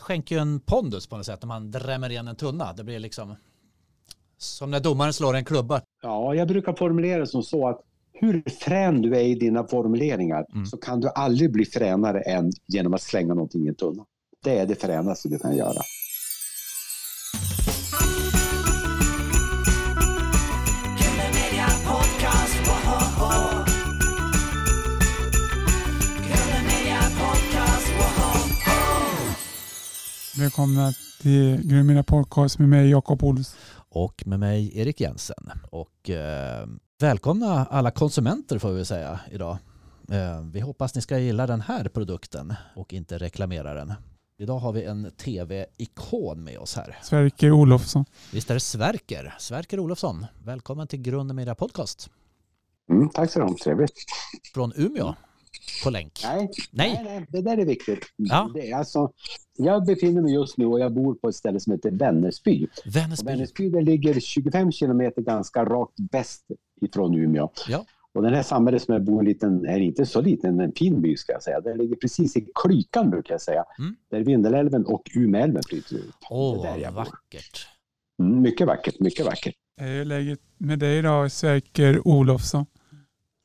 skänker ju en pondus på något sätt när man drämmer igen en tunna. Det blir liksom som när domaren slår en klubba. Ja, jag brukar formulera det som så att hur frän du är i dina formuleringar Mm. så kan du aldrig bli fränare än genom att slänga någonting i en tunna. Det är det fränaste du kan göra. Välkomna till Gröna Podcast med mig Jakob Ols. Och med mig Erik Jensen. Och eh, välkomna alla konsumenter får vi säga idag. Eh, vi hoppas ni ska gilla den här produkten och inte reklamera den. Idag har vi en tv-ikon med oss här. Sverker Olofsson. Visst är det Sverker? Sverker Olofsson. Välkommen till Grunden Media Podcast. Mm, tack så mycket, trevligt. Från Umeå. På länk. Nej, Nej. nej, det där är viktigt. Ja. Det är alltså, jag befinner mig just nu och jag bor på ett ställe som heter. Och. Vännäsby det ligger 25 kilometer ganska rakt väst ifrån Umeå. Ja. Och den här samhället som jag bor i liten, är inte så liten, en fin by ska jag säga. Den ligger precis i klykan brukar jag säga. Mm. Där Vindelälven och Umeälven flyter ut. Åh, Det är där jag bor. vackert. Mm, mycket vackert, mycket vackert. Hur är läget med dig idag Sverker Olofsson?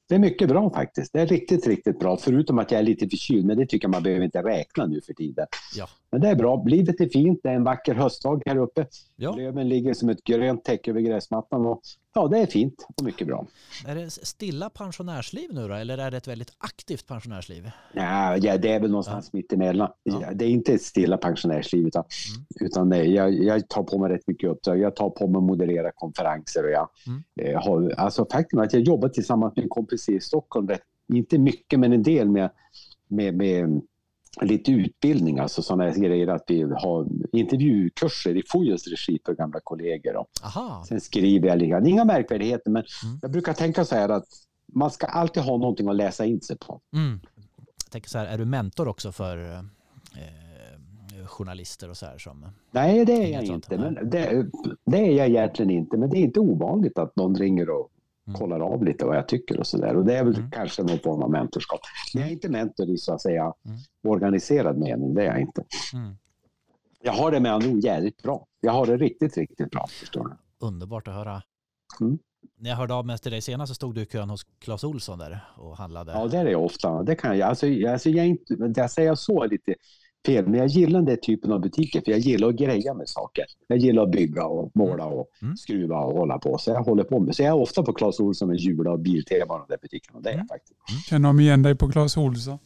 Det är mycket bra faktiskt. Det är riktigt, riktigt bra. Förutom att jag är lite förkyld, men det tycker jag man behöver inte räkna nu för tiden. Ja. Men det är bra. Livet är fint. Det är en vacker höstdag här uppe. Ja. Löven ligger som ett grönt täcke över gräsmattan. Och, ja, det är fint och mycket bra. Är det stilla pensionärsliv nu då? Eller är det ett väldigt aktivt pensionärsliv? Ja, ja, det är väl någonstans mitt emellan. Ja. Ja, Det är inte ett stilla pensionärsliv utan, Mm. utan det, jag, jag tar på mig rätt mycket uppdrag. Jag tar på mig att moderera konferenser och jag Mm. eh, har, alltså faktum är att jag jobbar tillsammans med en kompis i Stockholm, rätt, inte mycket men en del med, med, med lite utbildning, alltså sådana grejer att vi har intervjukurser i Foyos regi för gamla kollegor. Och Aha. sen skriver jag lite, inga märkvärdigheter men Mm. jag brukar tänka så här att man ska alltid ha någonting att läsa in sig på. Mm. Jag tänker så här, är du mentor också för eh, journalister och så här som... Nej, det är jag inte. Men det, det är jag egentligen inte. Men det är inte ovanligt att någon ringer och. Kollar av lite vad jag tycker och sådär. Och det är väl Mm. kanske någon form av mentorskap. Men jag är inte mentor i så att säga Mm. organiserad mening. Det är jag inte. Mm. Jag har det med andra ord jävligt bra. Jag har det riktigt, riktigt bra. Förstår du? Underbart att höra. Mm. När jag hörde av mig till dig senast så stod du i kön hos Clas Olsson där och handlade. Ja, det är jag ofta. Det kan jag. Alltså, jag- alltså, jag, inte, men jag säger så lite fel, men jag gillar den typen av butiker för jag gillar att greja med saker. Jag gillar att bygga och måla och Mm. skruva och hålla på. Så jag håller på med. Så jag är ofta på Clas Ohlson med Jula och Biltema och de där butikerna. Det är jag Mm. faktiskt. Känner de igen dig på Clas Olsson?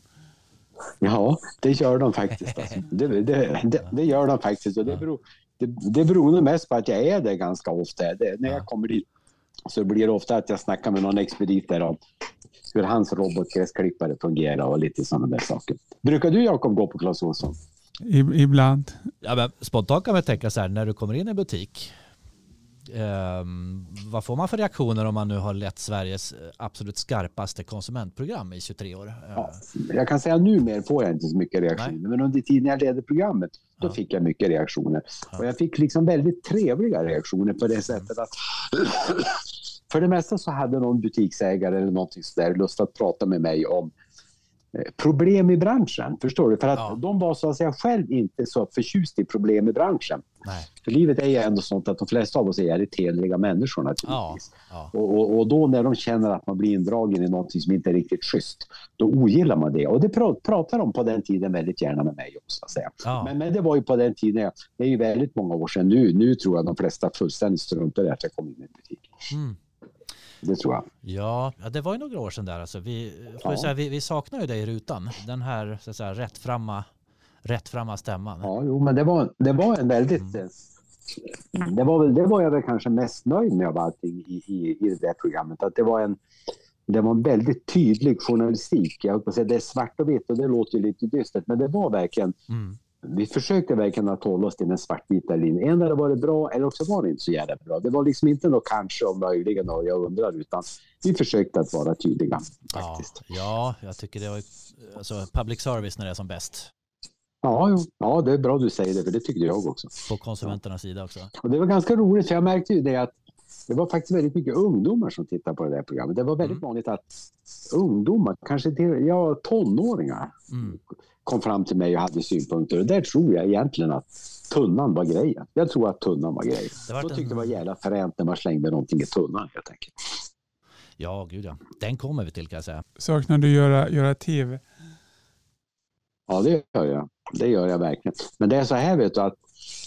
Ja, det gör de faktiskt. Alltså. Det, det, det, det gör de faktiskt. Och det, beror, det, det beror nog mest på att jag är där ganska ofta. Det, när Ja. jag kommer dit så blir det ofta att jag snackar med någon expedit där om hur hans robotgräsklippare fungerar och lite sådana där saker. Brukar du Jakob gå på Clas Ohlson? Ibland. Ja, men spontant kan man tänka så här, när du kommer in i en butik, ehm, vad får man för reaktioner om man nu har lett Sveriges eh, absolut skarpaste konsumentprogram i 23 år? Eh, Ja, jag kan säga numera får jag inte så mycket reaktioner, men under tiden jag ledde programmet då Ja. fick jag mycket reaktioner. Ja. Och jag fick liksom väldigt trevliga reaktioner på det sättet att för det mesta så hade någon butiksägare eller någonting sådär lust att prata med mig om eh, problem i branschen. Förstår du? För att Ja. de var så att säga själv inte så förtjust i problem i branschen. Nej. För livet är ju ändå sånt att de flesta av oss är jävligt hederliga människor Ja, naturligtvis. ja. Och, och, och då när de känner att man blir indragen i någonting som inte är riktigt schysst, då ogillar man det. Och det pra- pratar de på den tiden väldigt gärna med mig också. Så att säga. ja. Men, men det var ju på den tiden, det är ju väldigt många år sedan nu. Nu tror jag de flesta fullständigt struntar i att jag kom in i en butik. Mm. Det tror jag. Ja, det var ju några år sedan där. Alltså, vi, får Ja. säga, vi, vi saknar ju dig i rutan. Den här så att säga, rättframma, rättframma stämman. Ja, jo, men det var, det var en väldigt... Mm. eh, Det var, väl, det var jag väl kanske mest nöjd med av allting i, i, i det där programmet. Att det var en, det var en väldigt tydlig journalistik. Jag höll på att säga, det är svart och vitt och det låter lite dystert, men det var verkligen Mm. Vi försökte verkligen att hålla oss till den svartvita linjen. En hade varit bra eller också var det inte så jävla bra. Det var liksom inte något kanske och möjligen och jag undrar utan vi försökte att vara tydliga Ja, faktiskt. ja, jag tycker det var alltså, public service när det är som bäst. Ja, ja, det är bra du säger det för det tyckte jag också. På konsumenternas sida också. Och det var ganska roligt för jag märkte ju det att det var faktiskt väldigt mycket ungdomar som tittade på det där programmet. Det var väldigt Mm. vanligt att ungdomar, kanske till, ja, tonåringar, Mm. Kom fram till mig och hade synpunkter. Och där tror jag egentligen att tunnan var grejen. Jag tror att tunnan var grejen. Det Jag tyckte en- det var jävla fränt när man slängde någonting i tunnan helt enkelt. Ja, gud ja. Den kommer vi till kan jag säga. Saknar du göra, göra tv? Ja, det gör jag. Det gör jag verkligen. Men det är så här vet du att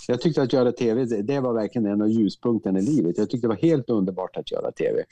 jag tyckte att göra tv, det- var verkligen en av ljuspunkterna i livet. Jag tyckte det var helt underbart att göra tv.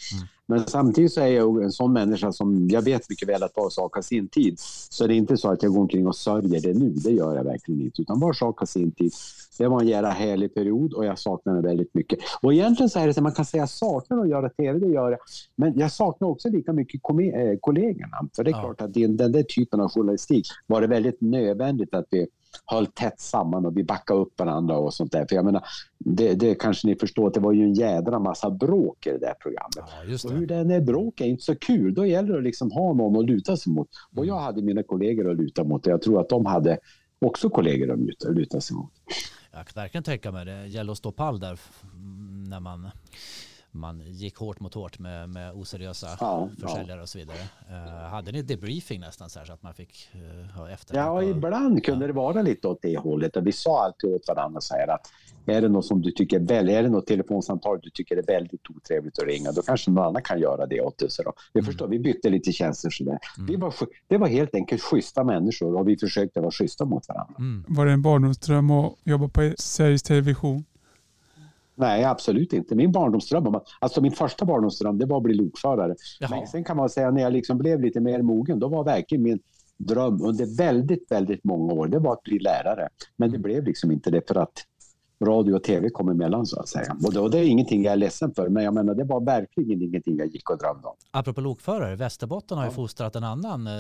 Men samtidigt så är jag en sån människa som, jag vet mycket väl att var sak har sin tid. Så det är inte så att jag går omkring och sörjer det nu, det gör jag verkligen inte. Utan var sak har sin tid. Det var en jävla härlig period och jag saknar den väldigt mycket. Och egentligen så är det så att man kan säga jag saknar att göra tv, det gör jag. Men jag saknar också lika mycket eh, kollegorna. För det är Ja. klart att i den där typen av journalistik var det väldigt nödvändigt att vi höll tätt samman och vi backade upp varandra och sånt där. För jag menar, det, det kanske ni förstår att det var ju en jädra massa bråk i det där programmet. Ja, just Och hur det. den är bråk är inte så kul. Då gäller det att liksom ha någon att luta sig mot. Och jag hade mina kollegor att luta mot och jag tror att de hade också kollegor att luta, luta sig mot. Jag kan verkligen tänka mig det. gäller att stå pall där f- när man, man gick hårt mot hårt med, med oseriösa Ja, försäljare och så vidare. Eh, hade ni debriefing nästan så här så att man fick uh, ha efter? Ja, ibland kunde det vara lite åt det hållet. Och vi sa alltid åt varandra så här att är det något som du tycker är väldigt, är det något telefonsamtal du tycker är väldigt otrevligt att ringa, då kanske någon annan kan göra det åt dig. Så då. Vi förstår, vi bytte lite tjänster sådär. Vi var, det var helt enkelt schyssta människor och vi försökte vara schyssta mot varandra. Mm. Var det en barndomsdröm att jobba på Sveriges Television? Nej, absolut inte. Min barndomsdröm, alltså min första barndomsdröm, det var att bli lokförare. Jaha. Men sen kan man säga när jag liksom blev lite mer mogen, då var verkligen min dröm under väldigt, väldigt många år, det var att bli lärare. Men det blev liksom inte det för att radio och tv kom emellan så att säga. Och det, och det är ingenting jag är ledsen för, men jag menar det var verkligen ingenting jag gick och drömde om. Apropå lokförare, Västerbotten har ju fostrat en annan eh,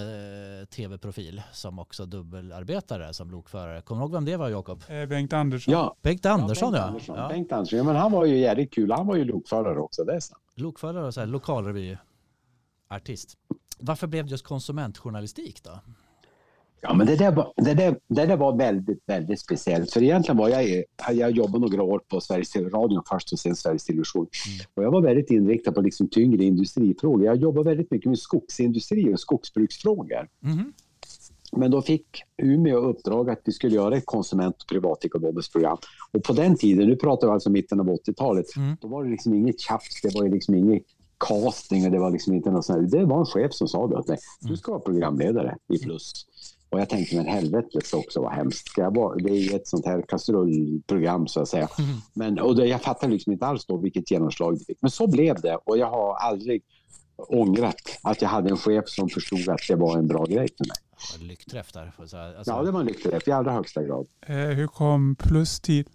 tv-profil som också dubbelarbetare som lokförare. Kommer du ihåg vem det var Jakob? Eh, Bengt Andersson. Ja, Bengt Andersson Bengt ja. Andersson. ja. Bengt Andersson. Ja, men han var ju jävligt kul. Han var ju lokförare också. Det är sant. Lokförare och så här, lokalrevyartist. Varför blev det just konsumentjournalistik då? Ja, men det där, var, det, där, det där var väldigt, väldigt speciellt. För egentligen var jag, jag jobbade några år på Sveriges Radio först och sen Sveriges Television. Och jag var väldigt inriktad på liksom tyngre industrifrågor. Jag jobbade väldigt mycket med skogsindustri och skogsbruksfrågor. Mhm. Men då fick Umeå uppdrag att vi skulle göra ett konsument och privatekonomiskt program. Och på den tiden, nu pratar vi alltså mitten av 80-talet, Mm. då var det liksom inget tjafs, det var liksom inget casting och det var liksom inte något sånt här. Det var en chef som sa det åt mig. Du ska vara programledare i plus. Och jag tänkte, men helvete det ska också vara hemskt. Ska jag vara, det är ju ett sånt här kastrullprogram så att säga. Men, och det, jag fattade liksom inte alls då vilket genomslag det fick. Men så blev det och jag har aldrig ångrat att jag hade en chef som förstod att det var en bra grej för mig. Lyckträff där. alltså, Ja, det var en lyckoträff i allra högsta grad. Eh, hur kom plus till?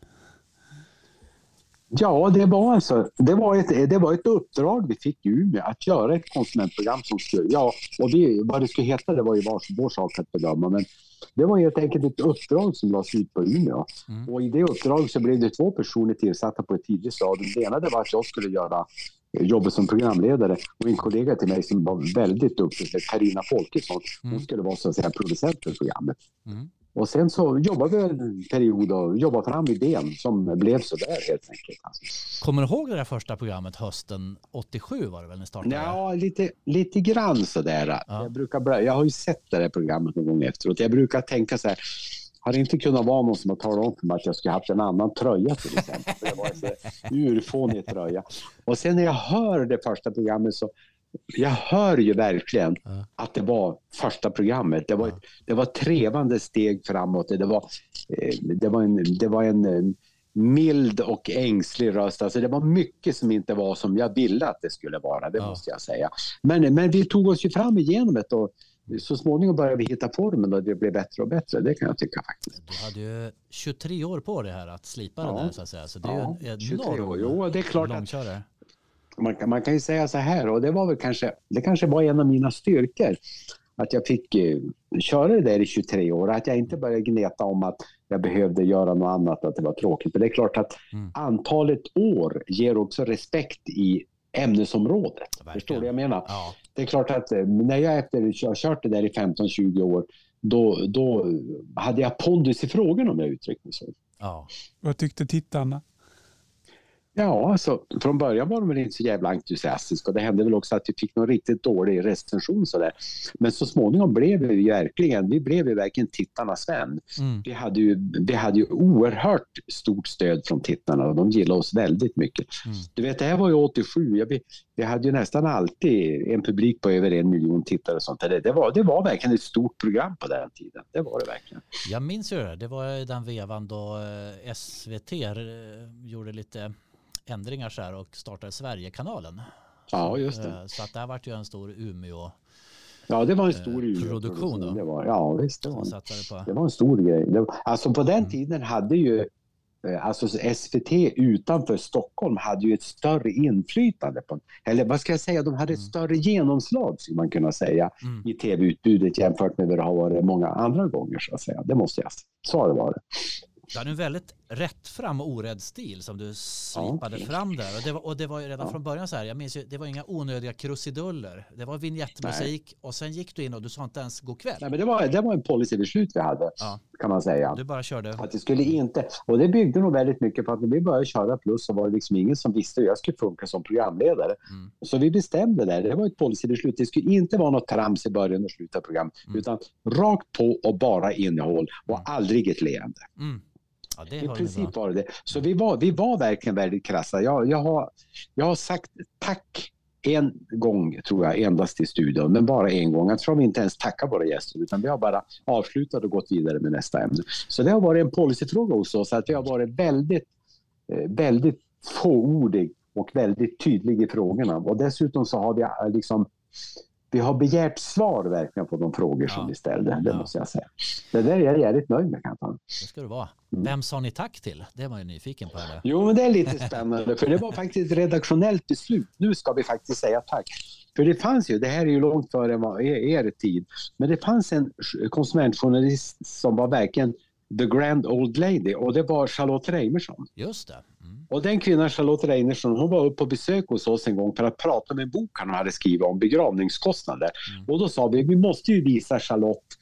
Ja, det var alltså det var ett, det var ett uppdrag vi fick i Umeå att göra ett konsumentprogram som skulle, ja, och vi, vad det skulle heta det var ju vår, vår sak att bedöma, men det var helt enkelt ett uppdrag som lades ut på Umeå. Mm. Och i det uppdraget så blev det två personer tillsatta på ett tidigt stadium. Det ena det var att jag skulle göra jobbet som programledare och en kollega till mig som var väldigt duktig, Karina Folkesson, hon Mm. skulle vara så att säga producent för programmet. Mm. Och sen så jobbade vi en period och jobbade fram idén som blev så där helt enkelt. Kommer du ihåg det där första programmet hösten 87 var det väl ni startade? Ja, lite, lite grann sådär. Ja. Jag, brukar, jag har ju sett det här programmet någon gång efteråt. Jag brukar tänka så här, har det inte kunnat vara någon som har talat om för mig att jag skulle haft en annan tröja till exempel? För det var en urfånig tröja. Och sen när jag hör det första programmet så jag hör ju verkligen Ja. att det var första programmet. Det var, ett, det var trevande steg framåt. Det var, eh, det var en, det var en mild och ängslig röst. Alltså det var mycket som inte var som jag ville att det skulle vara, det Ja. måste jag säga. Men, men vi tog oss ju fram igenom det och så småningom började vi hitta formen och det blev bättre och bättre. Det kan jag tycka faktiskt. Du hade ju 23 år på dig här att slipa Ja. det där så att säga. Så det är Ja, en 23 år. enorm Jo, det är klart att långkörare. Man kan, man kan ju säga så här och det var väl kanske, det kanske var en av mina styrkor. Att jag fick eh, köra det där i 23 år. Att jag inte började gneta om att jag behövde göra något annat, att det var tråkigt. För det är klart att Mm. antalet år ger också respekt i ämnesområdet. Verkligen. Förstår du vad jag menar? Ja, Det är klart att eh, när jag efter har kört det där i 15-20 år, då, då hade jag pondus i frågan om jag uttrycker mig så. ja. Vad tyckte tittarna? Ja, alltså, från början var de väl inte så jävla entusiastiska och det hände väl också att vi fick någon riktigt dålig recension sådär. Men så småningom blev vi verkligen, vi blev ju verkligen tittarnas vän. Mm. Vi hade ju, vi hade ju oerhört stort stöd från tittarna och de gillade oss väldigt mycket. Mm. Du vet, det här var ju 87. Jag, vi, hade ju nästan alltid en publik på över en miljon tittare och sånt. där. Det, det, var, det var verkligen ett stort program på den tiden. Det var det verkligen. Jag minns ju det. Det var i den vevan då eh, SVT eh, gjorde lite ändringar så här och startade Sverigekanalen. Ja, just det. Eh, Så att det här vart ju en stor Umeå Ja, det var en stor Eh, produktion då? Det var, ja, visst. Det var, på. det var en stor grej. Var, alltså på den Mm. tiden hade ju eh, Alltså SVT utanför Stockholm hade ju ett större inflytande. På, eller vad ska jag säga, de hade ett Mm. större genomslag skulle man kunna säga Mm. i tv-utbudet jämfört med vad det har varit många andra gånger så att säga. Det måste jag säga. Så har det varit. Du hade en väldigt rättfram och orädd stil som du slipade Ja. fram där. Och det, var, och det var ju redan Ja. från början så här, jag minns ju, det var inga onödiga krusiduller. Det var vignettmusik och sen gick du in och du sa inte ens god kväll. Nej, men det, var, det var en policybeslut vi hade Ja. kan man säga. Du bara körde. Att det skulle inte, och det byggde nog väldigt mycket på att när vi började köra plus så var det liksom ingen som visste hur jag skulle funka som programledare. Mm. Så vi bestämde det, det var ett policybeslut. Det skulle inte vara något trams i början och slutet av program, Mm. utan rakt på och bara innehåll och aldrig ett leende. Ja, I princip bra. var det det. Så vi var, vi var verkligen väldigt krassa. Jag, jag, har, jag har sagt tack en gång, tror jag, endast i studion, men bara en gång. Jag tror vi inte ens tackar våra gäster, utan vi har bara avslutat och gått vidare med nästa ämne. Så det har varit en policyfråga hos oss, att vi har varit väldigt, eh, väldigt fåordig och väldigt tydlig i frågorna. Och dessutom så har vi eh, liksom vi har begärt svar verkligen på de frågor som Ja. vi ställde, det Ja. måste jag säga. Det där är jag jävligt nöjd med. Kan jag. Det ska du vara. Mm. Vem sa ni tack till? Det var jag nyfiken på. Det. Jo, men det är lite spännande, för det var faktiskt ett redaktionellt beslut. Nu ska vi faktiskt säga tack. För det fanns ju, det här är ju långt före er tid, men det fanns en konsumentjournalist som var verkligen the grand old lady och det var Charlotte Reimersson. Just det. Mm. Och den kvinnan, Charlotte Reimersson, hon var upp på besök hos oss en gång för att prata om en bok han hade skrivit om begravningskostnader. Mm. Och då sa vi, vi måste ju visa Charlotte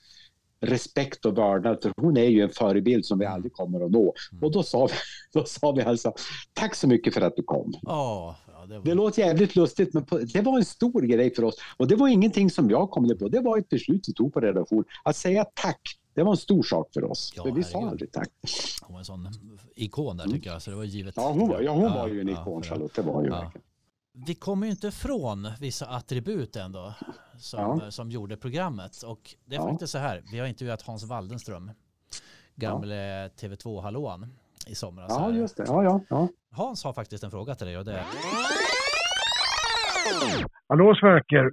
respekt och vördnad för hon är ju en förebild som vi Mm. aldrig kommer att nå. Och då sa vi, då sa vi alltså, tack så mycket för att du kom. Ja, det var... Det låter jävligt lustigt, men på, det var en stor grej för oss. Och det var ingenting som jag kom på. Det var ett beslut vi tog på redaktion. Att säga tack, det var en stor sak för oss. Ja, för vi sa aldrig tack. Hon var en sån ikon där tycker jag. Så det var givet. Ja, hon var, ja, hon var ju en ja, ikon, för- Charlotte. Det var ju Ja. verkligen. Vi kommer ju inte ifrån vissa attribut ändå som, Ja. som gjorde programmet. Och det är Ja. faktiskt så här, vi har intervjuat Hans Waldenström, gamle TV2-hallåan i somras. Ja, här. just det. Ja, ja, ja. Hans har faktiskt en fråga till dig och det är, Hallå Sverker!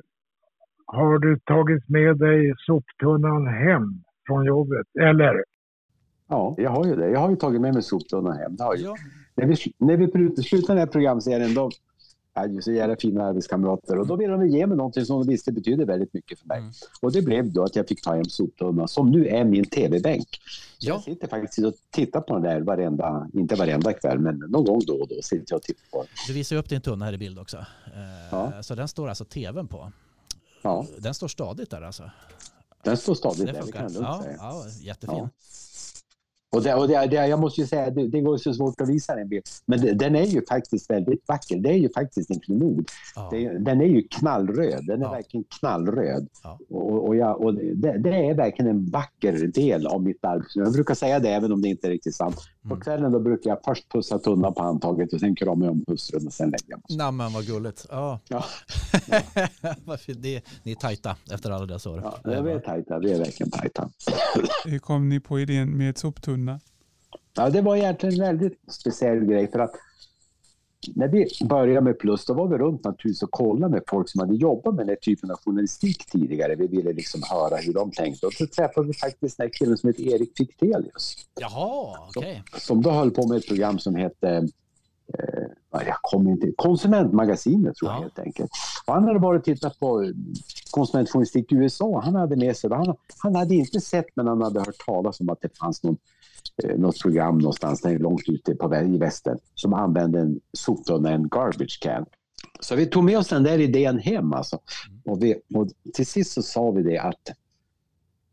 Har du tagit med dig soptunnan hem från jobbet? Eller? Ja, jag har ju det. Jag har ju tagit med mig soptunnan hem. Det har jag. ja, När vi, när vi pr- slutade den här programserien, då hade ju så jävla fina arbetskamrater och då ville de ge mig någonting som de visste betyder väldigt mycket för mig. Mm. Och det blev då att jag fick ta hem soptunnan som nu är min tv-bänk. Ja. Jag sitter faktiskt och tittar på den där varenda, inte varenda kväll, men någon gång då och då sitter jag och tittar på den. du visar ju upp din tunna här i bild också. Eh, Ja. Så den står alltså tvn på. Ja, Den står stadigt där alltså. Den står stadigt där, det kan jag lugnt Ja, säga. ja, jättefin. Ja. Och, det, och det, det, jag måste ju säga, det, det går så svårt att visa den bild. Men det, den är ju faktiskt väldigt vacker. Det är ju faktiskt en klenod. Ja. Det, den är ju knallröd. Den är Ja. verkligen knallröd. Ja. Och, och, jag, och det, det är verkligen en vacker del av mitt arbete. Jag brukar säga det även om det inte är riktigt sant. På Mm. kvällen då brukar jag först pussa tunnan på handtaget och sen krama om hustrun och sen lägga mig. Nej men vad gulligt. Ja. Ja, fint. Ni, ni är tajta efter alla dessa år. ja, vi är tajta. Vi är verkligen tajta. Hur kom ni på idén med soptunna? Ja, det var egentligen en väldigt speciell grej för att när vi började med Plus då var vi runt naturligtvis och kollade med folk som hade jobbat med den här typen av journalistik tidigare. Vi ville liksom höra hur de tänkte och så träffade vi faktiskt den här killen som heter Erik Fichtelius Jaha, okej. som då höll på med ett program som hette eh, jag kommer inte Konsumentmagasinet tror jag Ja. helt enkelt. Och han hade varit och tittat på eh, konsumentjournalistik i USA. Han hade med sig, han, han hade inte sett men han hade hört talas om att det fanns någon, eh, något program någonstans där långt ute på, i väster som använde en soptunna, en garbage can. Så vi tog med oss den där idén hem alltså. Och, vi, och till sist så sa vi det att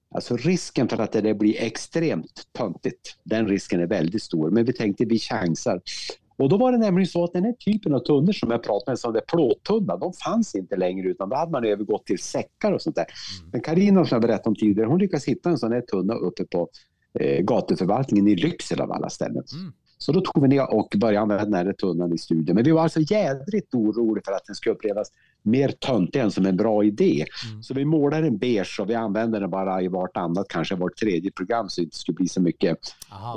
Alltså risken för att det blir extremt töntigt, den risken är väldigt stor. Men vi tänkte vi chansar. Och då var det nämligen så att den här typen av tunnor som jag pratade med, som det plåttunna, de fanns inte längre utan då hade man övergått till säckar och sånt där. Men Carina som jag berättade om tidigare, hon lyckades hitta en sån här tunna uppe på eh, gatuförvaltningen i Lycksele av alla ställen. Mm. Så då tog vi ner och började använda den här tunnan i studion. Men vi var alltså jädrigt oroliga för att den skulle upplevas mer töntig än som en bra idé. Mm. Så vi målade den beige och vi använde den bara i vartannat, kanske vart tredje program så det inte skulle bli så mycket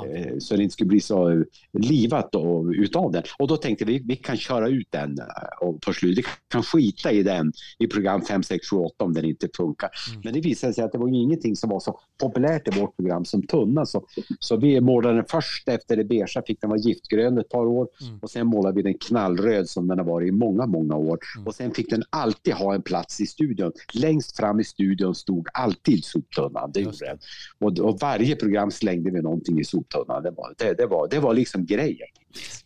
eh, så det inte skulle bli så eh, livat då, utav den. Och då tänkte vi vi kan köra ut den eh, och på slutet. Vi kan skita i den i program 5, 6, 7, 8 om den inte funkar. Mm. Men det visade sig att det var ingenting som var så populärt i vårt program som tunna. Så, så vi målade den först efter det beigea, fick den vara giftgrön ett par år Mm. och sen målade vi den knallröd som den har varit i många, många år. Mm. Och sen fick den alltid ha en plats i studion. Längst fram i studion stod alltid soptunnan. Det gjorde. Och, och varje program slängde vi någonting i soptunnan. Det var, det, det var, det var liksom grejen.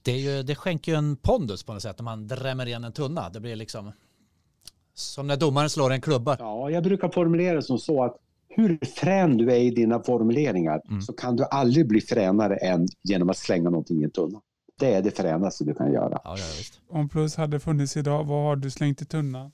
Det, är ju, det skänker ju en pondus på något sätt om man drämmer igen en tunna. Det blir liksom som när domaren slår en klubba. Ja, jag brukar formulera det som så att hur frän du är i dina formuleringar Mm. så kan du aldrig bli fränare än genom att slänga någonting i en tunna. Det är det fränaste du kan göra. Ja, ja, visst. Om plus hade funnits idag, vad har du slängt i tunnan?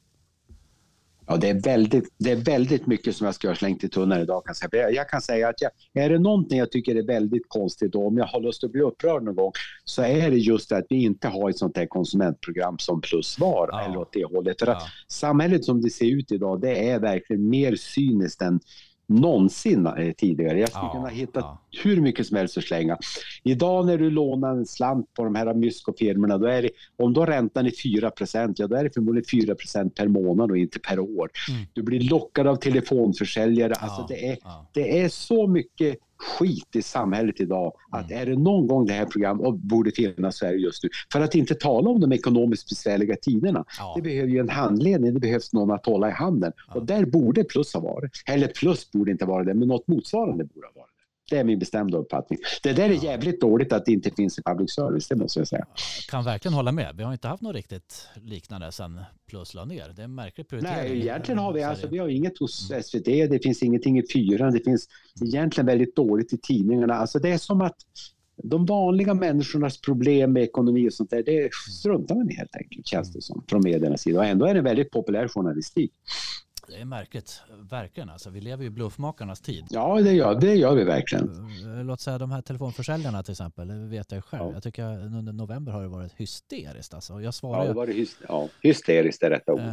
Ja, det, är väldigt, det är väldigt mycket som jag skulle ha slängt i tunnan idag. Kan jag, säga. jag kan säga att jag, är det någonting jag tycker är väldigt konstigt och om jag har lust att bli upprörd någon gång så är det just det att vi inte har ett sånt här konsumentprogram som Plus var Ja. eller åt det hållet. För att Ja. samhället som det ser ut idag det är verkligen mer cyniskt än någonsin eh, tidigare. Jag skulle Ja, kunna hitta ja. hur mycket som helst att slänga. Idag när du lånar en slant på de här myskofirmorna, då är det, om då räntan är 4 ja då är det förmodligen 4% per månad och inte per år. Mm. Du blir lockad av telefonförsäljare. Alltså Ja, det, är, det är så mycket skit i samhället idag att Mm. är det någon gång det här programmet borde finnas så är det just nu. För att inte tala om de ekonomiskt besvärliga tiderna. Ja. Det behöver ju en handledning, det behövs någon att hålla i handen. Ja. Och där borde plus ha varit. Eller plus borde inte vara det, men något motsvarande borde ha varit det. Är min bestämda uppfattning. Det där är jävligt dåligt att det inte finns i public service, det måste jag säga. kan verkligen hålla med. Vi har inte haft något riktigt liknande sen Plus la ner. Det är en märklig prioritering. Nej, egentligen har vi, alltså, vi har inget hos SVT, det finns ingenting i fyran, det finns egentligen väldigt dåligt i tidningarna. Alltså det är som att de vanliga människornas problem med ekonomi och sånt där, det struntar man i helt enkelt, känns det som, från mediernas sida. Och ändå är det väldigt populär journalistik. Det är märkligt, verkligen. Alltså, vi lever ju i bluffmakarnas tid. Ja, det gör, det gör vi verkligen. Eh, Låt säga de här telefonförsäljarna till exempel, det vet jag själv. Ja. Jag tycker att under november har det varit hysteriskt. Alltså. Jag Ja, svarar det ju, var det hys- ja, hysteriskt är rätta ordet.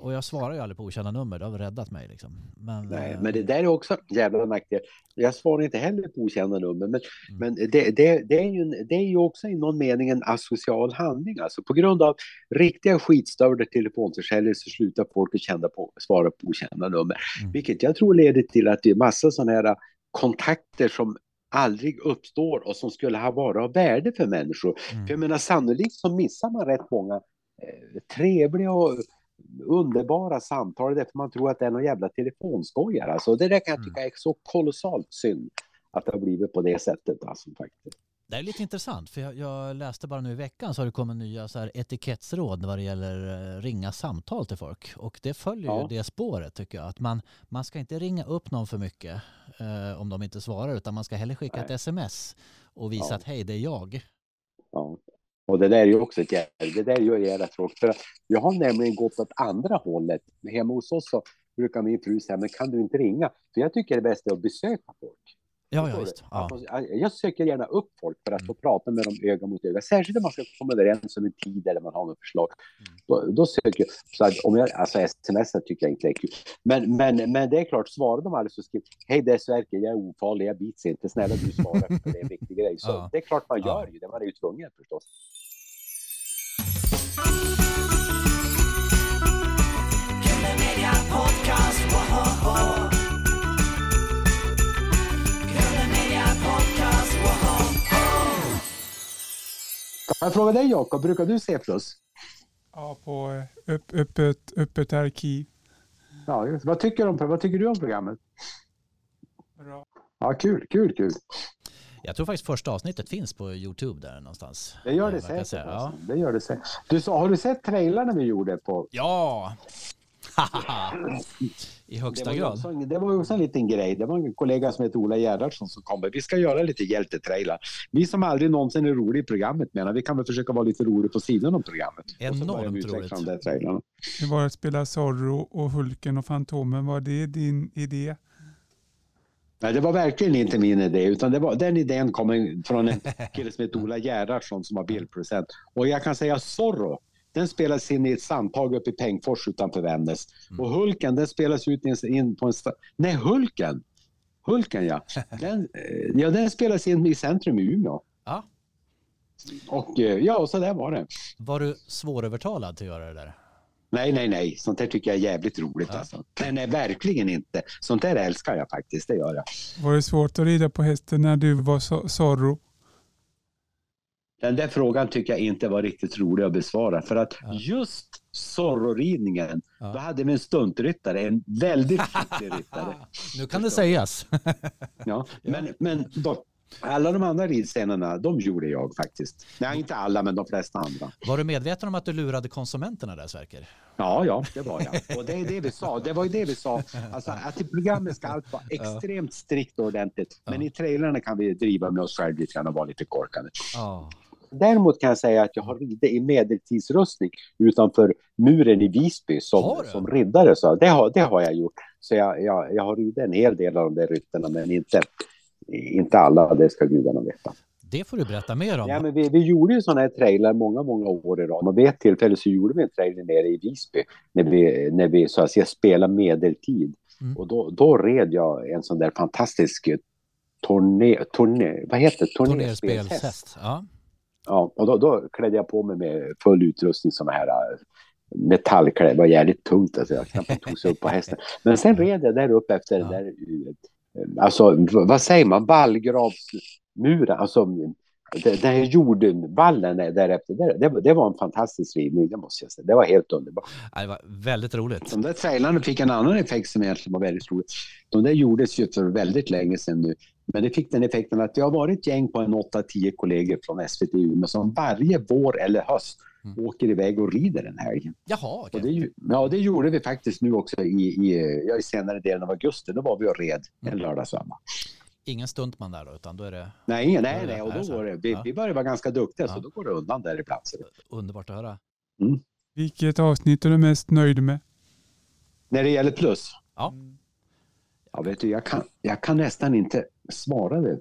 Och jag svarar ju aldrig på okända nummer, det har räddat mig. Liksom. Men, Nej, eh, men det där är också en jävla nackdel. Jag svarar inte heller på okända nummer, men, Mm. men det, det, det, är ju det är ju också i någon mening en asocial handling. Alltså på grund av riktiga skitstörda telefonförsäljare så slutar folk att känna på, svara på okända nummer. Mm. Vilket jag tror leder till att det är massa sådana här kontakter som aldrig uppstår och som skulle ha varit av värde för människor. mm. För jag menar sannolikt så missar man rätt många eh, trevliga och underbara samtal därför man tror att det är någon jävla telefonskojare. Alltså det där kan jag Mm. tycka är så kolossalt synd att det har blivit på det sättet. Alltså, faktiskt. Det är lite intressant, för jag, jag läste bara nu i veckan så har det kommit nya så här etikettsråd vad det gäller eh, ringa samtal till folk. Och det följer ju Ja. det spåret tycker jag. Att man, man ska inte ringa upp någon för mycket eh, om de inte svarar, utan man ska hellre skicka ett Nej. sms och visa Ja. att hej, det är jag. Ja. Och det där är ju också ett jävla, det där är ju jävla tråkigt. För jag har nämligen gått åt andra hållet. Hemma hos oss så brukar min fru säga, men kan du inte ringa? För jag tycker det bästa är att besöka folk. Ja, ja visst. Ja. Man- Jag söker gärna upp folk för att få Mm. prata med dem öga mot öga. Särskilt om man ska komma överens om en tid eller man har något förslag. Mm. Då, då söker jag. Så att om jag alltså sms tycker jag inte är kul. Men, men, men det är klart, svarar de aldrig så skriver Hej det är Sverker, jag är ofarlig, jag bits inte. Snälla du svarar för det är en viktig grej. Så Ja. det är klart man gör ju det. Man är ju tvungen förstås. Jag fråga dig Jakob, brukar du se plus? Ja, på eh, upp, öppet, öppet arkiv. Ja, just. Vad, tycker du om, vad tycker du om programmet? Bra. Ja, kul, kul, kul. Jag tror faktiskt första avsnittet finns på Youtube där någonstans. Det gör Eh, det verkar säkert. säga. Ja. alltså. Det gör det säkert. Du, har du sett trailrarna vi gjorde på ja. I högsta det grad. också, en- det var också en liten grej. Det var en kollega som heter Ola Gerhardsson som kom. Vi ska göra lite hjältetrailar. Vi som aldrig någonsin är roliga i programmet menar vi kan väl försöka vara lite roliga på sidan om programmet. Enormt roligt. de där trailarna. Det var att spela Zorro och Hulken och Fantomen. Var det din idé? Nej, det var verkligen inte min idé, utan det var, den idén kom från en kille som heter Ola Gerhardsson som var bildproducent. Och jag kan säga Zorro, den spelas in i ett sandtag uppe i Pengfors utanför Vännäs. Mm. Och Hulken, den spelas ut in, på en... Nej, Hulken! Hulken ja. Den, eh, ja, den spelas in i centrum i Umeå. Ja. Och eh, ja, så där var det. Var du svårövertalad till att göra det där? Nej, nej, nej. Sånt där tycker jag är jävligt roligt. Ja. Alltså. Nej, nej, verkligen inte. Sånt där älskar jag faktiskt, det gör jag. Var det svårt att rida på hästen när du var Zo- Zorro? Den där frågan tycker jag inte var riktigt rolig att besvara. För att Ja. just Zorro-ridningen, Ja. då hade vi en stuntryttare, en väldigt skicklig ryttare. Nu kan det sägas. Ja. Men, men då, alla de andra ridscenerna, de gjorde jag faktiskt. Nej, inte alla, men de flesta andra. Var du medveten om att du lurade konsumenterna där Sverker? Ja, ja, det var jag. Och det är det vi sa. Det var ju det vi sa. Alltså, att i programmet ska allt vara extremt strikt och ordentligt. Men i trailerna kan vi driva med oss själva lite grann och vara lite korkade. Ja. Däremot kan jag säga att jag har ridit i medeltidsrustning utanför muren i Visby som, som riddare. Så det, har, det har jag gjort. Så jag, jag, jag har ridit en hel del av de där ryttarna, men inte, inte alla. Det ska gudarna veta. Det får du berätta mer om. Ja, men vi, vi gjorde ju sådana här trailrar många, många år i rad. Och vid ett tillfälle så gjorde vi en trailer nere i Visby när vi, när vi så att säga spelade medeltid. Mm. Och då, då red jag en sån där fantastisk turné, turné, vad heter det? Turnerspelshäst. Ja. Ja, och då, då klädde jag på mig med full utrustning som här äh, metallkläder. Det var jävligt tungt alltså. Jag knappt tog sig upp på hästen. Men sen red jag där uppe efter den Ja. där, eh, alltså vad säger man, vallgravsmuren, alltså den den här jordvallen där- därefter. Det, det, var- det var en fantastisk ridning, det måste jag säga. Det var helt underbart. Ja, Det var väldigt roligt. De där trailarna fick en annan effekt som egentligen var väldigt rolig. De där gjordes ju för väldigt länge sedan nu. Men det fick den effekten att det har varit ett gäng på en 8-10 kollegor från SVT Umeå som varje vår eller höst Mm. åker iväg och rider den här. Jaha, okej. Och det, ja, det gjorde vi faktiskt nu också i, i, ja, i senare delen av augusti. Då var vi och red en Mm. lördagsömma. Ingen stuntman där då, utan då är det Nej, nej, det nej. Och då går det. Vi, Ja. vi började vara ganska duktiga Ja. så då går det undan där ibland. Underbart att höra. Vilket avsnitt är du mest nöjd med? När det gäller plus. Ja. Ja, vet du, jag kan, jag kan nästan inte svara det,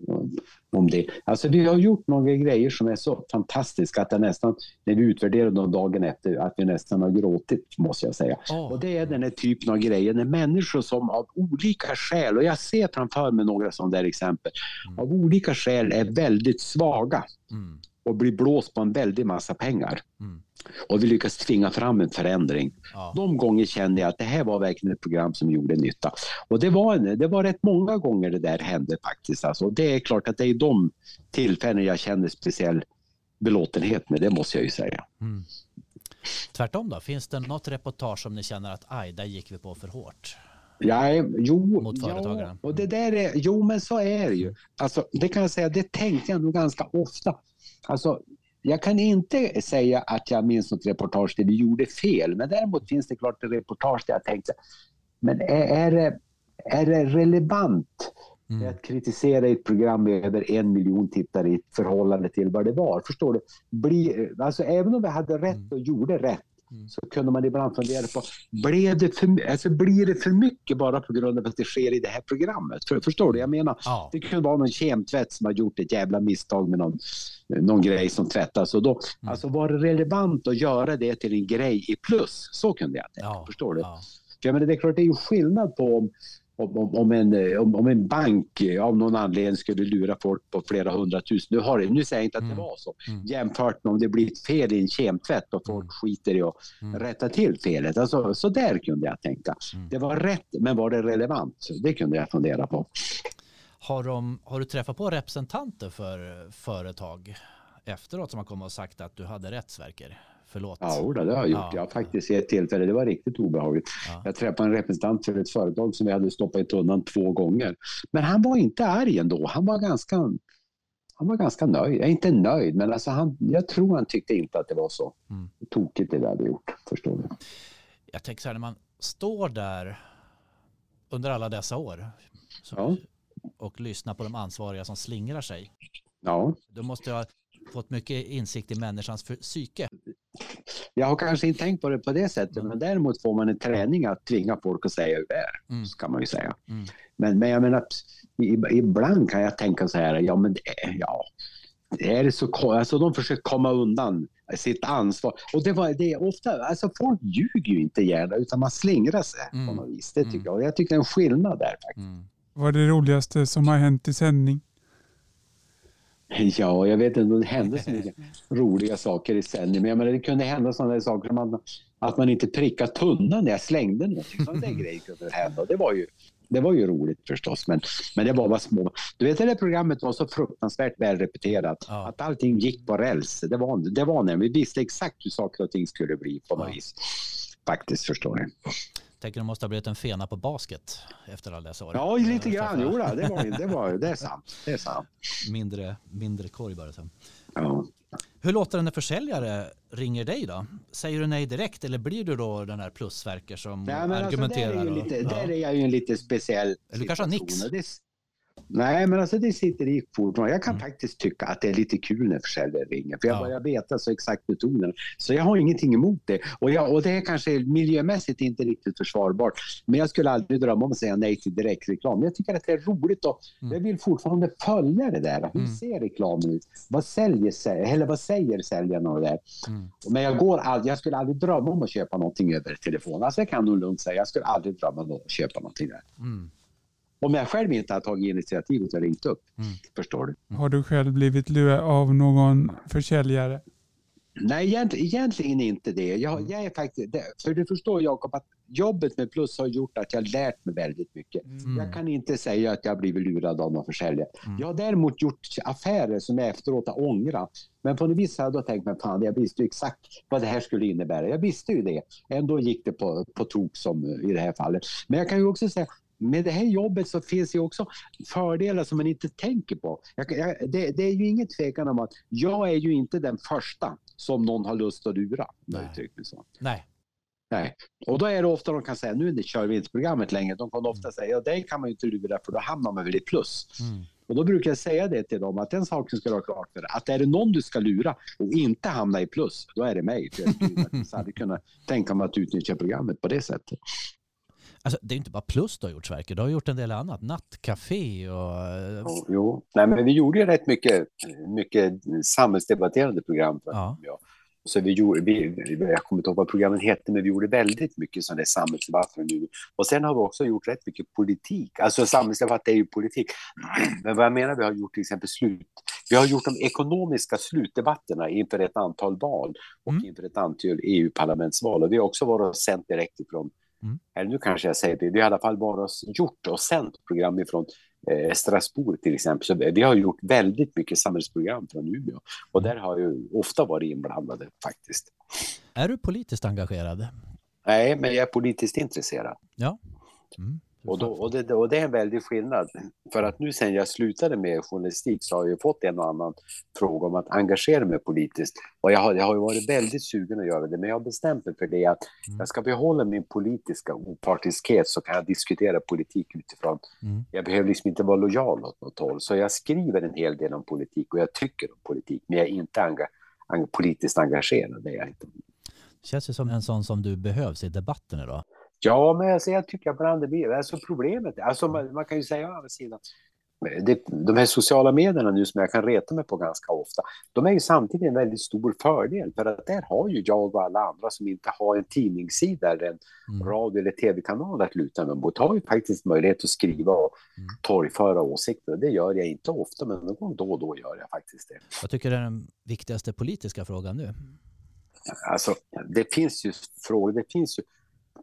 om- det. Alltså, vi har gjort några grejer som är så fantastiska att jag nästan, när vi utvärderar dem dagen efter, att vi nästan har gråtit, måste jag säga. Åh, Och det är den här typen av grejer när människor som av olika skäl, och jag ser framför mig några sådana där exempel, Mm. av olika skäl är väldigt svaga Mm, och blir blåst på en väldig massa pengar. mm. Och vi lyckas tvinga fram en förändring. Ja. De gånger kände jag att det här var verkligen ett program som gjorde nytta. Och det var, det var rätt många gånger det där hände faktiskt. Alltså, och det är klart att det är de tillfällen jag känner speciell belåtenhet med, det måste jag ju säga. Mm. Tvärtom då, finns det något reportage som ni känner att aj, där gick vi på för hårt? Ja, jo, Mot företagaren. ja, och det där är, jo men så är det ju. Alltså, det kan jag säga, det tänkte jag nog ganska ofta. Alltså, jag kan inte säga att jag minns något reportage där vi gjorde fel, men däremot finns det klart ett reportage där jag tänkte, men är, det, är det relevant Mm. att kritisera ett program med över en miljon tittare i förhållande till vad det var? Förstår du? Bli, alltså, även om vi hade rätt Mm. och gjorde rätt Mm. så kunde man ibland fundera på, blev det för, alltså, blir det för mycket bara på grund av att det sker i det här programmet? För, förstår du? Jag menar, Ja. det kunde vara någon kemtvätt som har gjort ett jävla misstag med någon, någon grej som tvättas. Och då, Mm. Alltså var det relevant att göra det till en grej i plus? Så kunde jag tänka. Ja. Förstår du? Ja. För jag menar, det är klart det är ju skillnad på om, om, om, en, eh, om, om en bank eh, av någon anledning skulle lura folk på flera hundratusen. Nu, har det, nu säger jag inte att Mm. det var så. Mm. Jämfört med om det blir fel i en kemtvätt och folk Mm. skiter i att Mm. rätta till felet. Alltså, så där kunde jag tänka. Mm. Det var rätt, men var det relevant? Det kunde jag fundera på. Har, de, har du träffat på representanter för företag efteråt som har kommit och sagt att du hade rätt Sverker? Förlåt. Ja, det har jag gjort. Ja. Jag har faktiskt i ett tillfälle, det var riktigt obehagligt. Ja. Jag träffade en representant för ett företag som vi hade stoppat i tunnan två gånger. Men han var inte arg ändå. Han var ganska, han var ganska nöjd. Jag inte nöjd, men alltså han, jag tror han tyckte inte att det var så Mm. tokigt det vi hade gjort. Förstår du? Jag tänker så här när man står där under alla dessa år. Så, Ja. Och lyssna på de ansvariga som slingrar sig. Ja. Du måste ha fått mycket insikt i människans för- psyke. Jag har kanske inte tänkt på det på det sättet, men däremot får man en träning att tvinga folk att säga hur det är, Mm. så kan man ju säga. Mm. Men, men jag menar, ibland kan jag tänka så här, ja men det är, ja, är det så, ko- alltså de försöker komma undan sitt ansvar. Och det var det är ofta, alltså folk ljuger ju inte gärna utan man slingrar sig Mm. på något vis. Det tycker Mm. jag. Och jag tycker det är en skillnad där faktiskt. Mm. Vad är det roligaste som har hänt i sändning? Ja, jag vet inte, det hände så mycket roliga saker i sändning. Men jag menar, det kunde hända sådana saker som att, att man inte prickade tunnan när jag slängde någonting. Sådana grejer kunde hända. Det var ju, det var ju roligt förstås, men, men det var bara små. Du vet, det där programmet var så fruktansvärt väl repeterat. Ja. Att allting gick på räls. Det var, det var när vi visste exakt hur saker och ting skulle bli på något Ja. vis. Faktiskt, förstår ni. Tänker det måste ha blivit en fena på basket efter alla dessa år. Ja, lite grann. Jo, det, var, det, var, det är sant. Det är sant. Mindre, mindre korg bara. Så. Ja. Hur låter det när försäljare ringer dig då? Säger du nej direkt eller blir du då den här plusverker som Nej, men alltså, där, argumenterar? är och- lite, ja. där är jag ju en lite speciell Eller du kanske har nix? Nej, men alltså det sitter i fortfarande. Jag kan Mm. faktiskt tycka att det är lite kul när försäljare ringer. För jag Ja. börjar veta så exakt metoden. Så jag har ingenting emot det. Och, jag, och det är kanske miljömässigt inte riktigt försvarbart. Men jag skulle aldrig drömma om att säga nej till direktreklam. Jag tycker att det är roligt och Mm. jag vill fortfarande följa det där. Hur Mm. ser reklamen ut? Vad, säljer, sälj- eller vad säger säljarna och det där? Mm. Men jag, går all, jag skulle aldrig drömma om att köpa någonting över telefon. Alltså jag kan nog lugnt säga, jag skulle aldrig drömma om att köpa någonting där. Mm. Om jag själv inte har tagit initiativet och ringt upp. Mm. Förstår du? Har du själv blivit lurad av någon försäljare? Nej, egentligen, egentligen inte det. Jag, jag är faktiskt. För du förstår Jakob att jobbet med Plus har gjort att jag lärt mig väldigt mycket. Mm. Jag kan inte säga att jag blivit lurad av någon försäljare. Mm. Jag har däremot gjort affärer som jag efteråt har ångrat. Men på något vis har jag då tänkt mig, fan jag visste ju exakt vad det här skulle innebära. Jag visste ju det. Ändå gick det på, på tok som i det här fallet. Men jag kan ju också säga, med det här jobbet så finns ju också fördelar som man inte tänker på. Jag, jag, det, det är ju inget tvekan om att jag är ju inte den första som någon har lust att lura. Nej. så. Nej. Nej. Och då är det ofta de kan säga, nu inte kör vi inte programmet längre. De kan ofta säga, ja det kan man ju inte lura för då hamnar man väl i plus. Mm. Och då brukar jag säga det till dem, att den saken ska du ha klart för dig. Att är det någon du ska lura och inte hamna i plus, då är det mig. För jag skulle faktiskt aldrig kunna tänka mig att utnyttja programmet på det sättet. Alltså, det är inte bara plus du har gjort Sverker, du har gjort en del annat. Nattcafé och... eh, Jo, Jo, nej, men vi gjorde ju rätt mycket, mycket samhällsdebatterande program. För, Ja. ja. Så vi gjorde, vi, jag kommer inte ihåg vad programmet hette, men vi gjorde väldigt mycket sådana samhällsdebatter nu. Och sen har vi också gjort rätt mycket politik. Alltså samhällsdebatt är ju politik. Men vad jag menar, vi har gjort till exempel slut. Vi har gjort de ekonomiska slutdebatterna inför ett antal val och Mm. inför ett antal EU-parlamentsval. Och vi har också varit och sänt direkt ifrån, Mm. eller nu kanske jag säger det, vi har i alla fall och gjort och sänt program ifrån eh, Strasbourg till exempel. Så vi har gjort väldigt mycket samhällsprogram från Umeå. Och där har jag ju ofta varit inblandade faktiskt. Är du politiskt engagerad? Nej, men jag är politiskt intresserad. Mm. Och, då, och, det, och det är en väldig skillnad. För att nu sen jag slutade med journalistik så har jag ju fått en och annan fråga om att engagera mig politiskt. Och jag har, jag har ju varit väldigt sugen att göra det, men jag har bestämt mig för det att Mm. jag ska behålla min politiska opartiskhet så kan jag diskutera politik utifrån. Mm. Jag behöver liksom inte vara lojal åt något håll. Så jag skriver en hel del om politik och jag tycker om politik, men jag är inte enga, eng, politiskt engagerad. Det är jag inte. Känns ju som en sån som du behövs i debatten idag. Ja, men alltså, jag tycker det blir... Alltså problemet, alltså man, man kan ju säga å andra sidan, det, de här sociala medierna nu som jag kan reta mig på ganska ofta, de är ju samtidigt en väldigt stor fördel för att där har ju jag och alla andra som inte har en tidningssida eller en Mm. radio eller tv-kanal att luta mig mot har ju faktiskt möjlighet att skriva och Mm. torgföra åsikter. Det gör jag inte ofta, men någon gång då och då gör jag faktiskt det. Vad tycker du är den viktigaste politiska frågan nu? Alltså, det finns ju frågor, det finns ju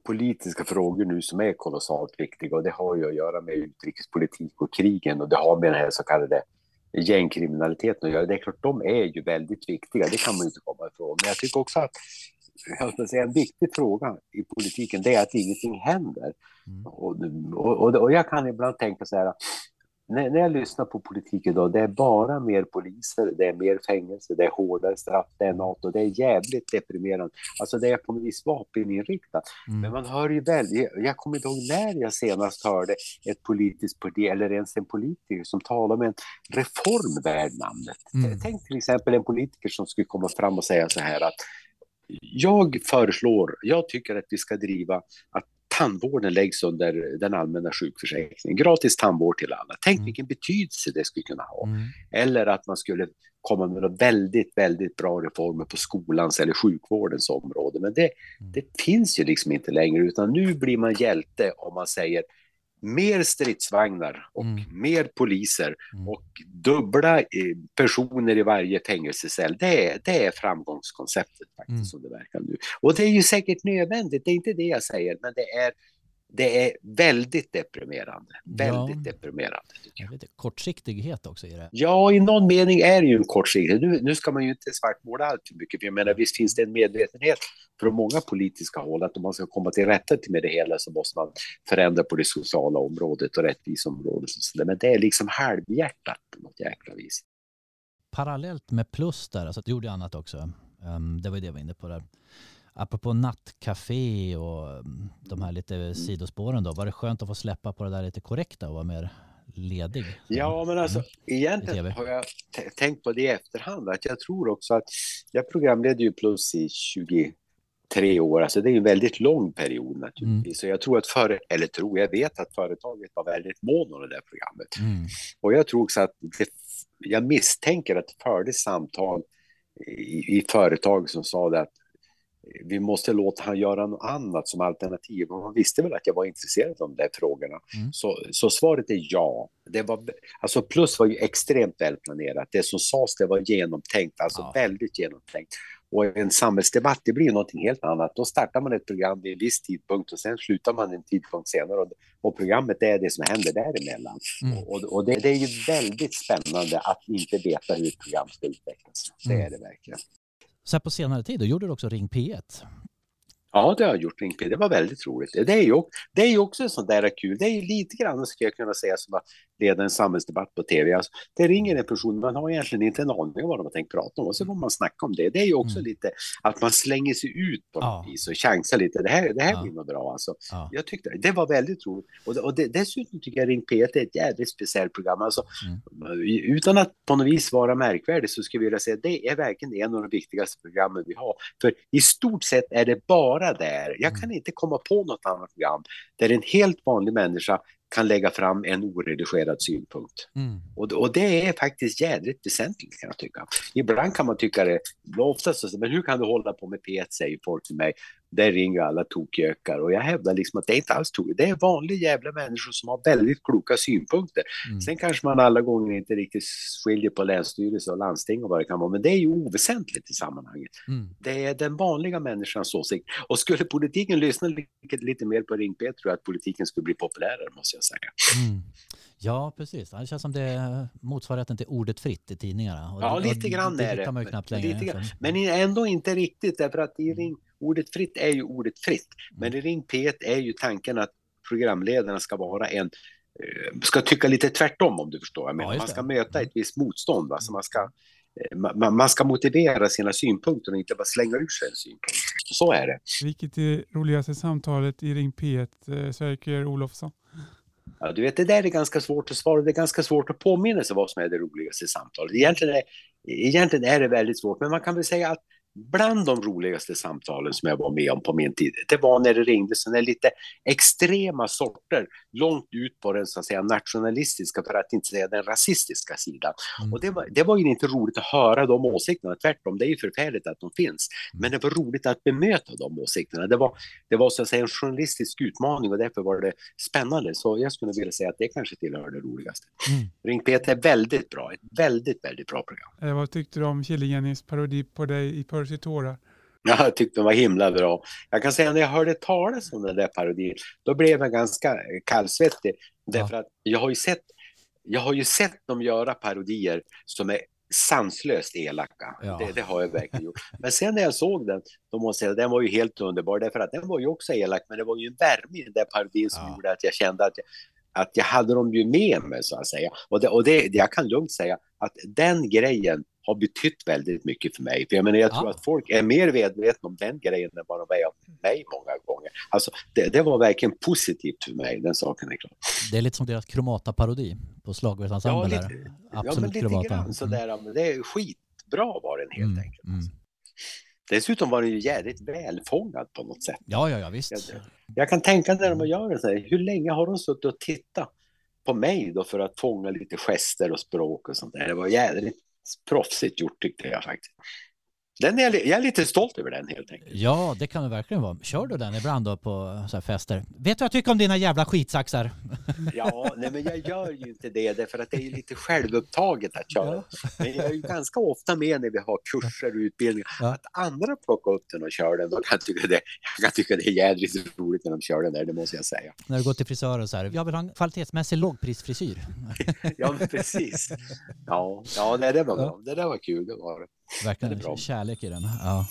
politiska frågor nu som är kolossalt viktiga och det har ju att göra med utrikespolitik och krigen och det har med den här så kallade gängkriminaliteten att göra. Det är klart, de är ju väldigt viktiga, det kan man inte komma ifrån. Men jag tycker också att jag ska säga, en viktig fråga i politiken det är att ingenting händer. Mm. Och, och, och, och jag kan ibland tänka så här, när, när jag lyssnar på politik idag, det är bara mer poliser, det är mer fängelse, det är hårdare straff, det är NATO, det är jävligt deprimerande. Alltså det är på något vis vapeninriktat. Mm. Men man hör ju väl, jag, jag kommer inte ihåg när jag senast hörde ett politiskt parti eller ens en politiker som talar om en reform värd namnet. Mm. Tänk till exempel en politiker som skulle komma fram och säga så här att jag föreslår, jag tycker att vi ska driva att tandvården läggs under den allmänna sjukförsäkringen. Gratis tandvård till alla. Tänk Mm. vilken betydelse det skulle kunna ha. Mm. Eller att man skulle komma med några väldigt, väldigt bra reformer på skolans eller sjukvårdens område. Men det, Mm. det finns ju liksom inte längre, utan nu blir man hjälte om man säger mer stridsvagnar och Mm. mer poliser Mm. och dubbla eh, personer i varje fängelsecell. Det är, det är framgångskonceptet faktiskt Mm. som det verkar nu. Och det är ju säkert nödvändigt, det är inte det jag säger, men det är, det är väldigt deprimerande. Väldigt Ja. deprimerande. Inte, kortsiktighet också i det. Ja, i någon mening är det ju en kortsiktighet. Nu, nu ska man ju inte svartmåla allt för mycket, för jag menar visst finns det en medvetenhet från många politiska håll att om man ska komma till rätta med det hela så måste man förändra på det sociala området och rättviseområdet. Men det är liksom halvhjärtat på något jäkla vis. Parallellt med plus där, alltså du gjorde annat också. Ehm, det var ju det jag var inne på där. Apropå nattcafé och mm, de här lite sidospåren då. Var det skönt att få släppa på det där lite korrekta och vara mer ledig? Ja, men alltså Mm. Egentligen har jag tänkt på det i efterhand. Att jag tror också att jag programledde ju Plus i 23 år. Alltså det är en väldigt lång period naturligtvis. Så jag tror att före, eller tror, jag vet att företaget var väldigt mån om det där programmet. Mm. Och jag tror också att det, jag misstänker att det fördes samtal i, i företag som sa det att vi måste låta han göra något annat som alternativ. Och man visste väl att jag var intresserad av de där frågorna. Mm. Så, så svaret är ja. Det var, alltså plus var ju extremt välplanerat. Det som sades det var genomtänkt, alltså Ja. väldigt genomtänkt. Och en samhällsdebatt, det blir någonting helt annat. Då startar man ett program vid en viss tidpunkt och sen slutar man en tidpunkt senare. Och, och programmet är det som händer däremellan. Mm. Och, och det, det är ju väldigt spännande att inte veta hur ett program ska utvecklas. Det Mm. är det verkligen. Så här på senare tid, då gjorde du också Ring P1. Ja, det har jag gjort, Ring P. Det var väldigt roligt. Det är ju, också- det är ju också sånt där kul. Det är ju lite grann, skulle jag kunna säga, som att leda en samhällsdebatt på tv. Alltså, det ringer en person, man har egentligen inte en aning om vad de har tänkt prata om och så får man snacka om det. Det är ju också Mm. lite att man slänger sig ut på Ja. något vis och chansar lite. Det här, det här Ja. blir nog bra alltså. Ja. Jag tyckte det var väldigt roligt. Och, och det, dessutom tycker jag Ring P1 är ett jävligt speciellt program. Alltså, Utan att på något vis vara märkvärdig så skulle jag vilja säga att det är verkligen en av de viktigaste programmen vi har. För i stort sett är det bara där. Jag kan inte komma på något annat program där en helt vanlig människa kan lägga fram en oredigerad synpunkt. Mm. Och, och det är faktiskt jädrigt väsentligt kan jag tycka. Ibland kan man tycka det, oftast så, men hur kan du hålla på med P1 säger folk till mig. Där ringer alla tokgökar och jag hävdar liksom att det är inte alls tokigt. Det är vanliga jävla människor som har väldigt kloka synpunkter. Mm. Sen kanske man alla gånger inte riktigt skiljer på länsstyrelse och landsting och vad det kan vara, men det är ju oväsentligt i sammanhanget. Mm. Det är den vanliga människans åsikt. Och skulle politiken lyssna lite, lite mer på Ring P tror jag att politiken skulle bli populärare, måste jag säga. Mm. Ja, precis. Det känns som det är motsvarigheten till ordet fritt i tidningarna. Och Ja, lite grann det är det. längre. Men ändå inte riktigt, därför att i ring, ordet fritt är ju ordet fritt. Men i Ring P1 är ju tanken att programledarna ska vara en eh, ska tycka lite tvärtom om du förstår. menar. just man ska möta ett visst motstånd. Va? Så man, ska, eh, man, man ska motivera sina synpunkter och inte bara slänga ur sig en synpunkt. Så är det. Vilket är roligaste samtalet i Ring P1, eh, Sverker Olofsson? Ja, du vet, det där är ganska svårt att svara. Det är ganska svårt att påminna sig vad som är det roligaste samtalet. Egentligen är, egentligen är det väldigt svårt, men man kan väl säga att bland de roligaste samtalen som jag var med om på min tid, det var när det ringde sådana lite extrema sorter långt ut på den så att säga nationalistiska, för att inte säga den rasistiska sidan. Mm. Och det var, det var ju inte roligt att höra de åsikterna, tvärtom, det är ju förfärligt att de finns. Men det var roligt att bemöta de åsikterna. Det var, det var så att säga en journalistisk utmaning och därför var det spännande. Så jag skulle vilja säga att det kanske tillhör det roligaste. Mm. Ring Peter är väldigt bra, ett väldigt, väldigt bra program. Eh, vad tyckte du om Killingenis parodi på dig i Percy tårar? Ja, Jag tyckte den var himla bra. Jag kan säga när jag hörde talas om den där parodin, då blev jag ganska kallsvettig. Därför att jag har ju sett, jag har ju sett dem göra parodier som är sanslöst elaka. Ja. Det, det har jag verkligen gjort. Men sen när jag såg den, då måste jag säga den var ju helt underbar. Därför att den var ju också elak, men det var ju en värme i den där parodin som Ja. gjorde att jag kände att jag, att jag hade dem ju med mig så att säga. Och, det, och det, jag kan lugnt säga att den grejen har betytt väldigt mycket för mig. För jag menar, jag tror att folk är mer medvetna om den grejen än vad de är om mig många gånger. Alltså, det, det var verkligen positivt för mig, den saken är klar. Det är lite som deras Kromata-parodi på slagverksensemblen. Ja, lite- Ja, men Absolut lite Kromata. grann sådär. Men det är skitbra var den helt Mm, enkelt. mm. Alltså. Dessutom var den ju jävligt välfångad på något sätt. Ja, ja, ja, visst. Jag, jag kan tänka när de gör det så här, hur länge har de suttit och tittat på mig då för att fånga lite gester och språk och sånt där. Det var jävligt proffsigt gjort tyckte jag faktiskt. Den är, jag är lite stolt över den helt enkelt. Ja, det kan det verkligen vara. Kör du den ibland då på så fester? Vet du vad jag tycker om dina jävla skitsaxar? Ja, nej, men jag gör ju inte det därför att det är lite självupptaget att köra. Men jag är ju ganska ofta med när vi har kurser och utbildningar. Ja. Att andra plockar upp den och kör den, då kan jag tycka det, jag kan tycka det är jädrigt roligt när de kör den där, det måste jag säga. När du går till frisören så här, jag vill ha en kvalitetsmässig lågprisfrisyr. Ja, men precis. Ja, ja nej, det var bra. Det där var kul, det var det. Verkligen Det kärlek i den. Ja.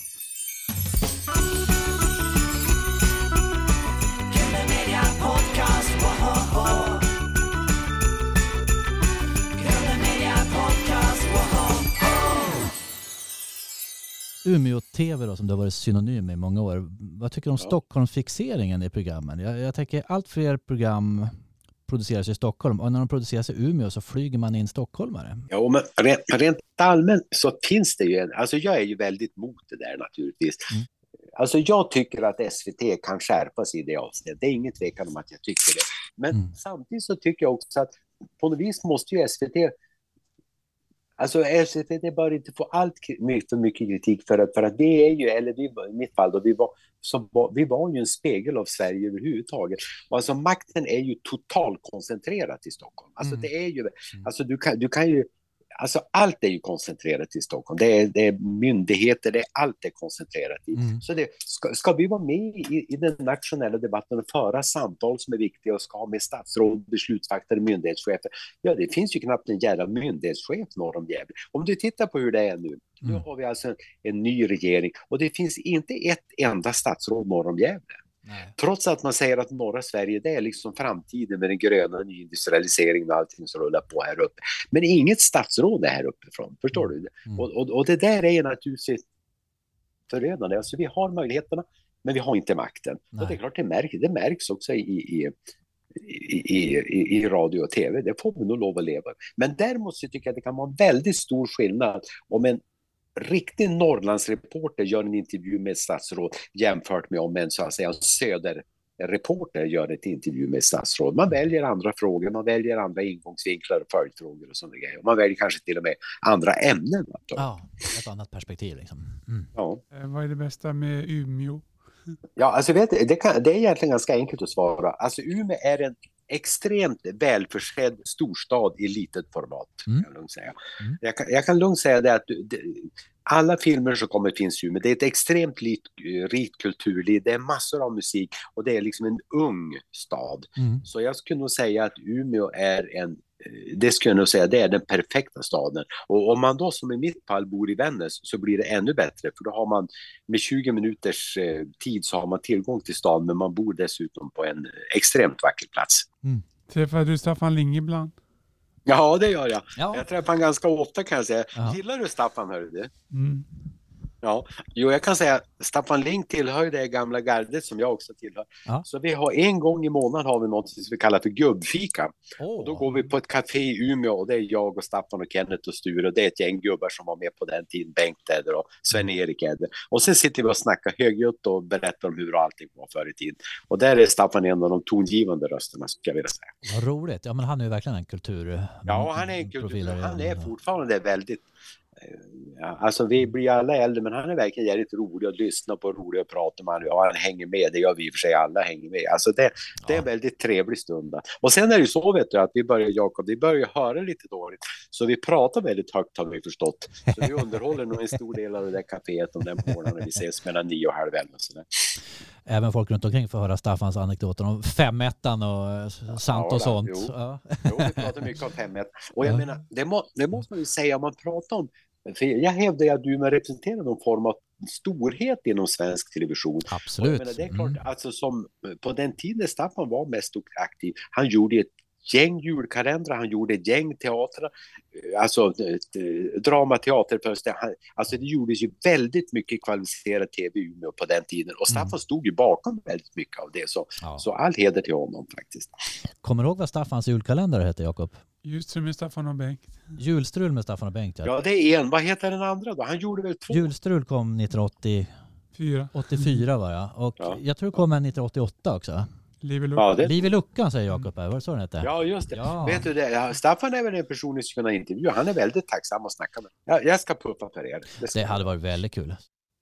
Umeå-TV då, som du har varit synonym med i många år. Vad tycker du om Ja. Stockholmsfixeringen i programmen? Jag, jag tänker allt fler program produceras i Stockholm och när de produceras i Umeå så flyger man in stockholmare. Ja, men rent, rent allmänt så finns det ju en, alltså jag är ju väldigt mot det där naturligtvis. Mm. Alltså jag tycker att SVT kan skärpa sig i det avseendet. Det är inget tvekan om att jag tycker det. Men Mm. samtidigt så tycker jag också att på något vis måste ju SVT Alltså SVT bör inte få allt för mycket kritik för att, för att det är ju, eller vi, i mitt fall då, vi var, som vi var ju en spegel av Sverige överhuvudtaget. Och alltså makten är ju totalt koncentrerad till Stockholm. Alltså Mm. det är ju, alltså du kan, du kan ju, alltså allt är ju koncentrerat till Stockholm. Det är, det är myndigheter, det är allt är koncentrerat i. Mm. Så det, ska, ska vi vara med i, i den nationella debatten och föra samtal som är viktiga och ska ha med statsråd, beslutsfattare, myndighetschefer. Ja, det finns ju knappt en jävla myndighetschef norr om Gävle. Om du tittar på hur det är nu. Nu Mm. har vi alltså en, en ny regering och det finns inte ett enda statsråd norr om Gävle. Nej. Trots att man säger att norra Sverige det är liksom framtiden med den gröna nyindustrialiseringen och allting som rullar på här uppe. Men inget statsråd är här uppifrån, förstår du? Mm. Och, och, och det där är naturligtvis förödande. Alltså vi har möjligheterna, men vi har inte makten. Nej. Och det är klart, det märks, det märks också i, i, i, i, i, radio och tv. Det får vi nog lov att leva. Men däremot så tycker jag att det kan vara en väldigt stor skillnad om en riktig Norrlandsreporter gör en intervju med ett statsråd jämfört med om en så att säga söderreporter gör ett intervju med statsråd. Man väljer andra frågor, man väljer andra ingångsvinklar och följdfrågor och sådana grejer. Man väljer kanske till och med andra ämnen. Ja, ett annat perspektiv liksom. Mm. Ja. Eh, Vad är det bästa med Umeå? Ja, alltså vet du, det, kan, det är egentligen ganska enkelt att svara. Alltså Umeå är en extremt välförsedd storstad i litet format. Mm. Kan jag, säga. Mm. Jag, kan, jag kan lugnt säga det att det, alla filmer som kommer finns i Umeå. Det är ett extremt rikt, rikt kulturliv. Det är massor av musik och det är liksom en ung stad. Mm. Så jag skulle nog säga att Umeå är en det skulle jag nog säga, det är den perfekta staden. Och om man då som i mitt fall bor i Vännäs så blir det ännu bättre för då har man med 20 minuters eh, tid så har man tillgång till stan men man bor dessutom på en extremt vacker plats. Träffar du Staffan Ling ibland? Ja, det gör jag. Ja. Jag träffar honom ganska ofta kan jag säga. Ja. Gillar du Staffan, hör du? Mm. Ja, jo, jag kan säga Staffan Link tillhör det gamla gardet som jag också tillhör. Ja. Så vi har en gång i månaden har vi något som vi kallar för gubbfika. Åh. Och då går vi på ett café i Umeå och det är jag och Staffan och Kenneth och Sture och det är ett gäng gubbar som var med på den tiden. Bengt Edder och Sven-Erik Edder. Och sen sitter vi och snackar högljutt och berättar om hur allting var förr i tiden. Och där är Staffan en av de tongivande rösterna skulle jag vilja säga. Vad roligt. Ja, men han är ju verkligen en kultur... Ja, han är en kultur. Han är fortfarande väldigt alltså vi blir alla äldre men han är verkligen jävligt rolig att lyssna på, rolig att prata med. Ja, han hänger med, det gör vi i och för sig alla hänger med. Alltså det, det är en väldigt trevlig stund. Och sen är det ju så vet du att vi börjar, Jakob, vi börjar höra lite dåligt. Så vi pratar väldigt högt har vi förstått. Så vi underhåller nog en stor del av det där kaféet om den morgonen när vi ses mellan nio och halv elva. Även folk runt omkring får höra Staffans anekdoter om femettan och eh, sant och sånt. jo. Ja. Jo, vi pratar mycket om 5 Och jag Ja. menar, det, må, det måste man ju säga om man pratar om för jag hävdar att du representerar någon form av storhet inom svensk television. Absolut. menar, det är klart, Mm. alltså som på den tiden Staffan var mest aktiv, han gjorde ett gäng julkalendrar, han gjorde ett gäng teatrar, eh, alltså eh, dramateaterföreställningar. Han- Alltså det gjordes ju väldigt mycket kvalificerad tv i Umeå på den tiden och Staffan Mm. stod ju bakom väldigt mycket av det. Så, Ja. så all heder till honom faktiskt. Kommer du ihåg vad Staffans julkalender hette Jakob? Just med Staffan och Bengt. Julstrul med Staffan och Bengt. Ja. Ja, det är en. Vad heter den andra då? Han gjorde väl två? Julstrul kom 1984 Fyra. var jag. Och Ja. jag tror det kom en 1988 också. Liv i Ja, det, Liv i luckan säger Jakob här. Var det så den hette? ja, just det. Ja. Vet du det? Staffan är väl en person ni ska kunna intervjua. Han är väldigt tacksam att snacka med. Ja, jag ska puffa för er. Det, Det hade varit väldigt kul.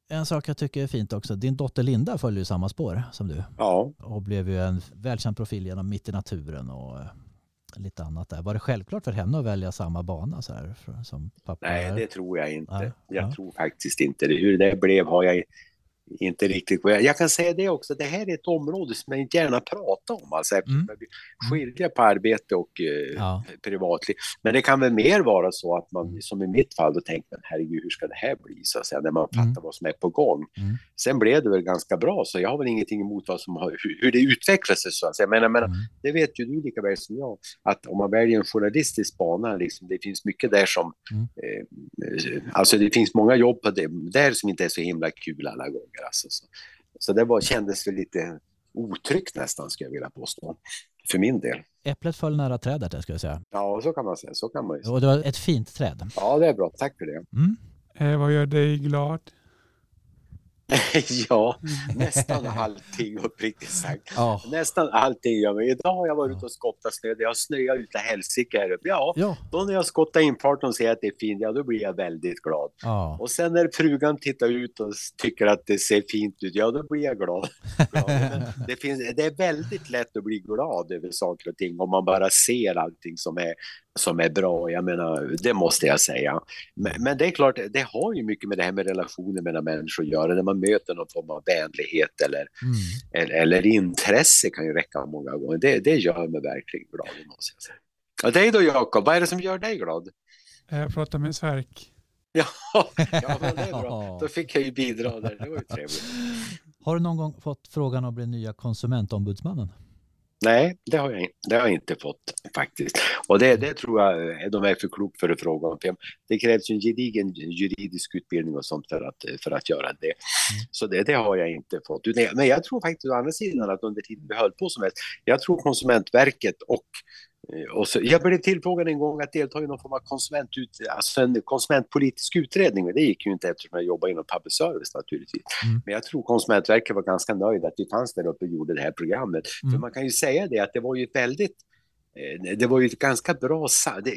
En sak jag tycker är fint också. Din dotter Linda följer ju samma spår som du. Ja. Och blev ju en välkänd profil genom Mitt i naturen och eh, lite annat där. Var det självklart för henne att välja samma bana så här som pappa? Nej, är? det tror jag inte. Nej, Jag ja. tror faktiskt inte det. Hur det blev har jag inte riktigt... Jag kan säga det också, det här är ett område som jag inte gärna pratar om. Alltså, Mm. jag skilja på arbete och eh, Ja. privatliv. Men det kan väl mer vara så att man, Mm. som i mitt fall, då tänker man herregud, hur ska det här bli? Så att säga, när man fattar Mm. vad som är på gång. Mm. Sen blev det väl ganska bra, så jag har väl ingenting emot vad som har, hur, hur det utvecklar sig. Så att säga. Men jag menar, Mm. det vet ju du lika väl som jag, att om man väljer en journalistisk bana, liksom, det finns mycket där som... Mm. Eh, alltså det finns många jobb på det, där som inte är så himla kul alla gånger. Alltså, så, så det var, kändes väl lite otryggt nästan, skulle jag vilja påstå. För min del. Äpplet föll nära trädet, jag skulle jag säga. Ja, så kan man säga. Så kan man ju säga. Och det var ett fint träd. Ja, det är bra. Tack för det. Mm. Eh, vad gör dig glad? ja, nästan allting uppriktigt sagt. Ja. Nästan allting gör mig. Idag har jag varit ute och skottat snö. Det har snöat ute helsike här uppe. Ja, Ja. då när jag skottar infarten och ser att det är fint, ja då blir jag väldigt glad. ja. Och sen när frugan tittar ut och tycker att det ser fint ut, ja då blir jag glad. Det, finns, det är väldigt lätt att bli glad över saker och ting om man bara ser allting som är, som är bra. Jag menar, det måste jag säga. Men, men det är klart, det har ju mycket med det här med relationer mellan människor att göra. När man möter någon form av vänlighet eller, Mm. eller, eller intresse kan ju räcka många gånger. Det, det gör mig verkligen glad, måste jag säga. Och dig då Jakob, vad är det som gör dig glad? Eh, prata med Sverk. Ja, ja men det är bra. Då fick jag ju bidra där. Det var ju trevligt. Har du någon gång fått frågan att bli nya konsumentombudsmannen? Nej, det har, jag, det har jag inte fått faktiskt. Och det, det tror jag eh, de är för klok för att fråga om. Det krävs en gedigen juridisk utbildning och sånt för att, för att göra det. Så det, det har jag inte fått. Men jag tror faktiskt å andra sidan att under tiden vi höll på som helst, jag tror Konsumentverket och eh, och så, jag blev tillfrågad en gång att delta i någon form av konsumentut, alltså en konsumentpolitisk utredning, men det gick ju inte eftersom jag jobbar inom public service naturligtvis. Mm. Men jag tror Konsumentverket var ganska nöjd att vi fanns där uppe och gjorde det här programmet. För Mm. man kan ju säga det att det var ju ett väldigt eh, det var ju ett ganska bra,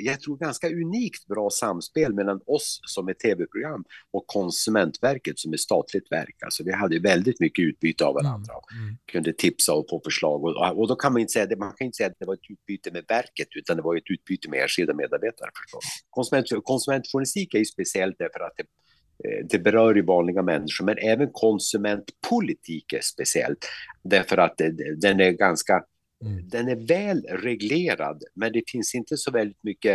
jag tror ganska unikt bra samspel mellan oss som är tv-program och Konsumentverket som är statligt verk. Alltså vi hade väldigt mycket utbyte av varandra och Mm. kunde tipsa och få förslag. Och, och då kan man inte säga man kan inte säga att det var ett utbyte med verket utan det var ett utbyte med enskilda medarbetare förstås. Konsument, konsumentjournalistik är ju speciellt därför att det eh, det berör ju vanliga människor, men även konsumentpolitik är speciellt. Därför att det, den är ganska Mm. den är väl reglerad, men det finns inte så väldigt mycket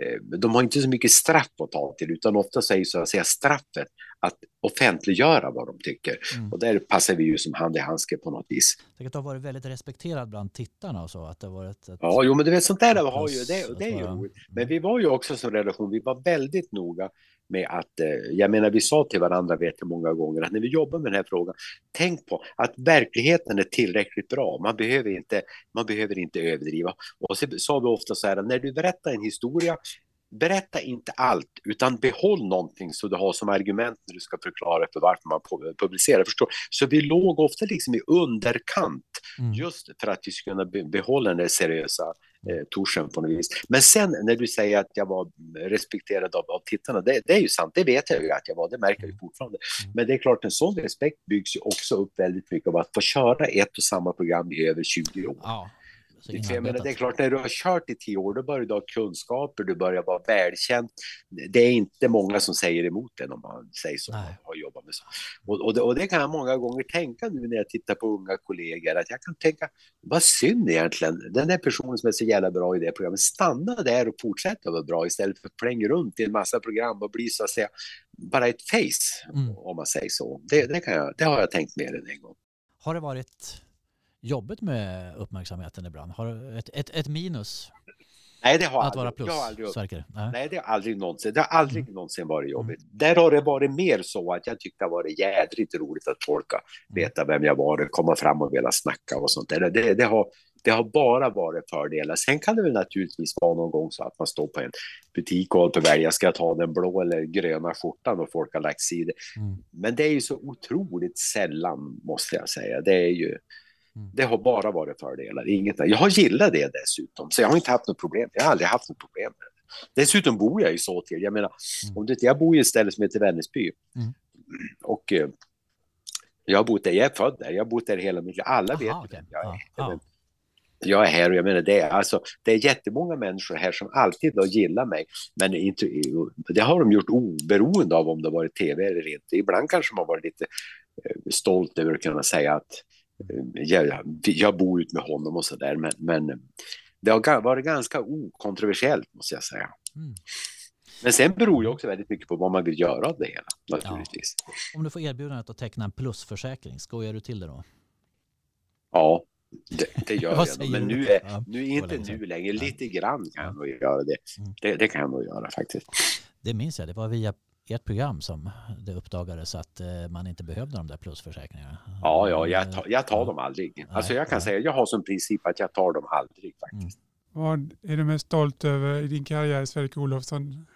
eh, de har inte så mycket straff att ta till, utan ofta säger så att säga straffet att offentliggöra vad de tycker. Mm. Och där passar vi ju som hand i handske på något vis. Säkert har varit väldigt respekterad bland tittarna och så. Att det varit ett... Ja, jo, men du vet, sånt där har ju, det, det är ju roligt. Men vi var ju också som relation, vi var väldigt noga med att, eh, jag menar vi sa till varandra vet jag många gånger att när vi jobbar med den här frågan, tänk på att verkligheten är tillräckligt bra, man behöver inte, man behöver inte överdriva. Och så sa vi ofta så här, när du berättar en historia, berätta inte allt, utan behåll någonting så du har som argument när du ska förklara för varför man pu- publicerar. Förstår? Så vi låg ofta liksom i underkant Mm. just för att vi ska kunna be- behålla den där seriösa eh, torsen på något vis. Men sen när du säger att jag var respekterad av, av tittarna, det, det är ju sant, det vet jag ju att jag var, det märker jag ju fortfarande. Mm. Men det är klart, en sån respekt byggs ju också upp väldigt mycket av att få köra ett och samma program i över 20 år. Ja. Jag menar, det är klart, när du har kört i tio år, då börjar du ha kunskaper, du börjar vara välkänd. Det är inte många som säger emot en om man säger så, Nej. har jobbat med så. Och, och, det, och det kan jag många gånger tänka nu när jag tittar på unga kollegor, att jag kan tänka, vad synd egentligen, den där personen som är så jävla bra i det programmet, stanna där och fortsätta vara bra istället för att flänga runt i en massa program och bli så att säga bara ett face, Mm. om man säger så. Det, det, kan jag, det har jag tänkt mer än en gång. Har det varit jobbigt med uppmärksamheten ibland? Har ett, ett, ett minus Nej, det har att vara aldrig, plus, jag har aldrig Sverker? Nej. Nej, det har aldrig någonsin, det har aldrig Mm. någonsin varit jobbigt. Där har det varit mer så att jag tyckte det varit jädrigt roligt att folk Mm. har vetat vem jag var och komma fram och vilja snacka och sånt där. Det, det, har, det har bara varit fördelar. Sen kan det väl naturligtvis vara någon gång så att man står på en butik och håller på att välja, ska jag ta den blå eller gröna skjortan och folk har lagt sig i det. Mm. Men det är ju så otroligt sällan, måste jag säga. Det är ju, Mm. Det har bara varit fördelar, inget Jag har gillat det dessutom, så jag har inte haft något problem. Jag har aldrig haft något problem med det. Dessutom bor jag ju så till. Jag menar, Mm. om du, jag bor i ett ställe som heter Vännäsby. Mm. Och eh, jag har bott där, jag är född där, jag har bott där hela mitt liv. Alla Aha, vet vem jag är. Ja. Jag är här och jag menar det alltså, det är jättemånga människor här som alltid har gillat mig. Men inte, det har de gjort oberoende av om det har varit tv eller inte. Ibland kanske man varit lite eh, stolt över att kunna säga att jag, jag bor ut med honom och så där. Men, men det har varit ganska okontroversiellt måste jag säga. Mm. Men sen beror ju också väldigt mycket på vad man vill göra av det hela naturligtvis. Om du får erbjudandet att teckna en plusförsäkring, skojar du till det då? Ja, det, det gör jag. Men nu, är, Ja, nu det var inte nu längre. Nej. Lite grann kan Ja. jag nog göra det. Mm. det. Det kan jag nog göra faktiskt. Det minns jag, det var via ert program som det uppdagades att eh, man inte behövde de där plusförsäkringarna. Ja, ja, jag tar, jag tar dem aldrig. Alltså Nej, jag kan nej. säga, jag har som princip att jag tar dem aldrig faktiskt. Vad är du mest stolt över i din karriär, Sverker Olofsson?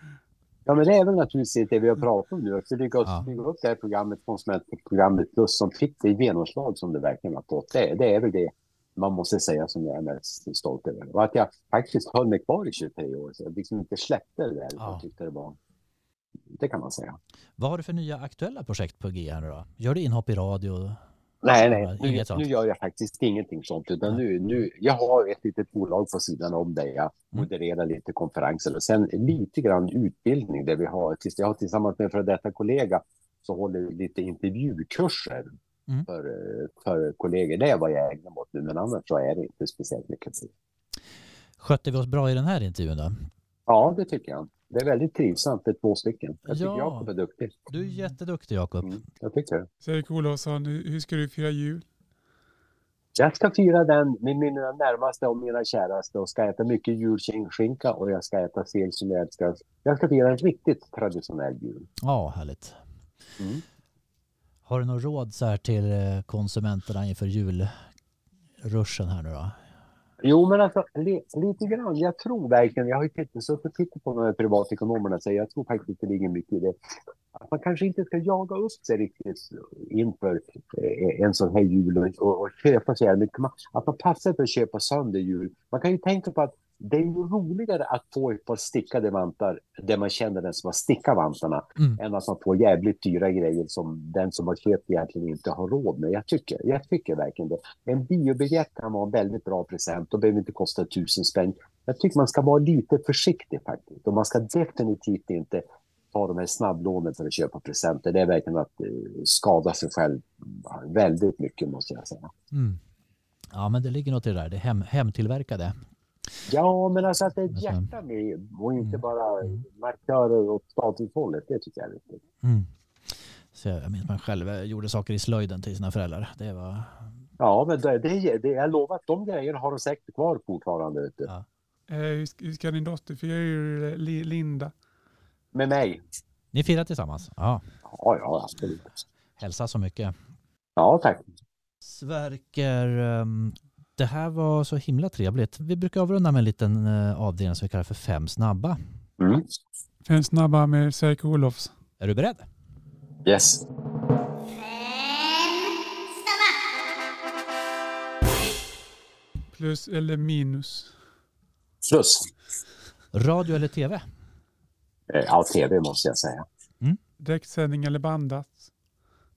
Ja, men det är väl naturligtvis det vi har pratat om nu. Att bygga Ja. upp det här programmet, konsumentprogrammet plus som fick det genomslag som det verkligen har fått. Det, det är väl det man måste säga som jag är mest stolt över. Och att jag faktiskt höll mig kvar i 23 år. Så jag liksom inte släppte det där. Ja. tyckte det var... Det kan man säga. Vad har du för nya aktuella projekt på G här nu då? Gör du inhopp i radio? Nej, Ja, nej. Nu, nu gör jag faktiskt ingenting sånt. Utan nu, nu, jag har ett litet bolag på sidan om där jag Mm. modererar lite konferenser. Och sen lite grann utbildning där vi har, jag har tillsammans med en före detta kollega så håller vi lite intervjukurser Mm. för, eh, för kollegor. Det är vad jag ägnar mig åt nu, men annars så är det inte speciellt mycket. Skötte vi oss bra i den här intervjun då? Ja, det tycker jag. Det är väldigt trivsamt, är två stycken. Jag tycker Ja. Jakob är duktig. Du är jätteduktig Jakob. Mm, jag tycker det. Sverker Olofsson, hur hur ska du fira jul? Jag ska fira den med mina närmaste och mina käraste och ska äta mycket julskinka och jag ska äta sill som jag älskar. Jag ska fira en riktigt traditionell jul. Ja, härligt. Mm. Har du något råd så här till eh, konsumenterna inför julruschen här nu då? Jo, men alltså li, lite grann. Jag tror verkligen, jag har ju tittat, så att tittat på de här privatekonomerna, så jag tror faktiskt det ligger mycket i det. Att man kanske inte ska jaga upp sig riktigt inför eh, en sån här jul och, och, och köpa så jävla mycket. Att man passar för att köpa sönder jul. Man kan ju tänka på att det är ju roligare att få ett par stickade vantar där man känner den som har stickat vantarna Mm. än att man får jävligt dyra grejer som den som har köpt egentligen inte har råd med. Jag tycker, jag tycker verkligen det. En biobiljett kan vara en väldigt bra present och behöver inte kosta tusen spänn. Jag tycker man ska vara lite försiktig faktiskt och man ska definitivt inte ta de här snabblånen för att köpa presenter. Det är verkligen att eh, skada sig själv väldigt mycket måste jag säga. Mm. Ja, men det ligger något i det där. Det hem, hemtillverkade. Ja, men alltså att det är ett hjärta med och inte mm, bara markörer och statushushållet. Det tycker jag är viktigt. Mm. Så jag minns man själv eh, gjorde saker i slöjden till sina föräldrar. Det var... Ja, men det, det, det, jag lovar att de grejerna har de säkert kvar fortfarande. Vet du. Ja. Eh, hur, ska, hur ska din dotter fira jul, eh, Li- Linda? Med mig. Ni firar tillsammans? Ja. Ja, ja, absolut. Hälsa så mycket. Ja, tack. Sverker, ehm, det här var så himla trevligt. Vi brukar avrunda med en liten eh, avdelning som vi kallar för fem snabba. Mm. Fem snabba med Sverker Olofs. Är du beredd? Yes. Plus eller minus? Plus. Radio eller tv? Eh, Ja, tv måste jag säga. Direktsändning eller bandat?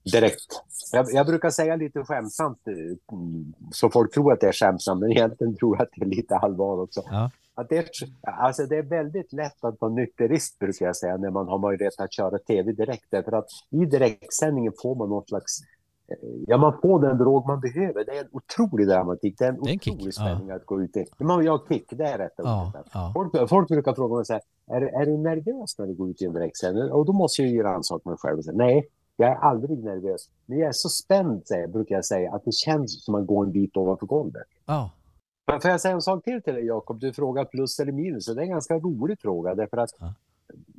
Direkt. Jag, jag brukar säga lite skämtsamt, eh, så folk tror att det är skämtsamt, men egentligen tror jag att det är lite allvar också. Ja. Att det, är, alltså det är väldigt lätt att vara nykterist, brukar jag säga, när man har möjlighet att köra tv direkt. Därför att i direktsändningen får man någon slags... eh, Ja, man får den drog man behöver. Det är en otrolig dramatik. Det är en Det är en kick, otrolig ja. spänning att gå ut i. Man gör kick, det är rätt Ja, ja. Folk, folk brukar fråga mig så här, är, är du nervös när du går ut i en direktsändning? Och då måste jag ju rannsaka mig själv och säga, nej, Jag är aldrig nervös. Men jag är så spänd, säger, brukar jag säga, att det känns som att man går en bit ovanför golvet. Ja, Men Får jag säga en sak till till dig, Jakob? Du frågar plus eller minus. Och det är en ganska rolig fråga, därför att Ja.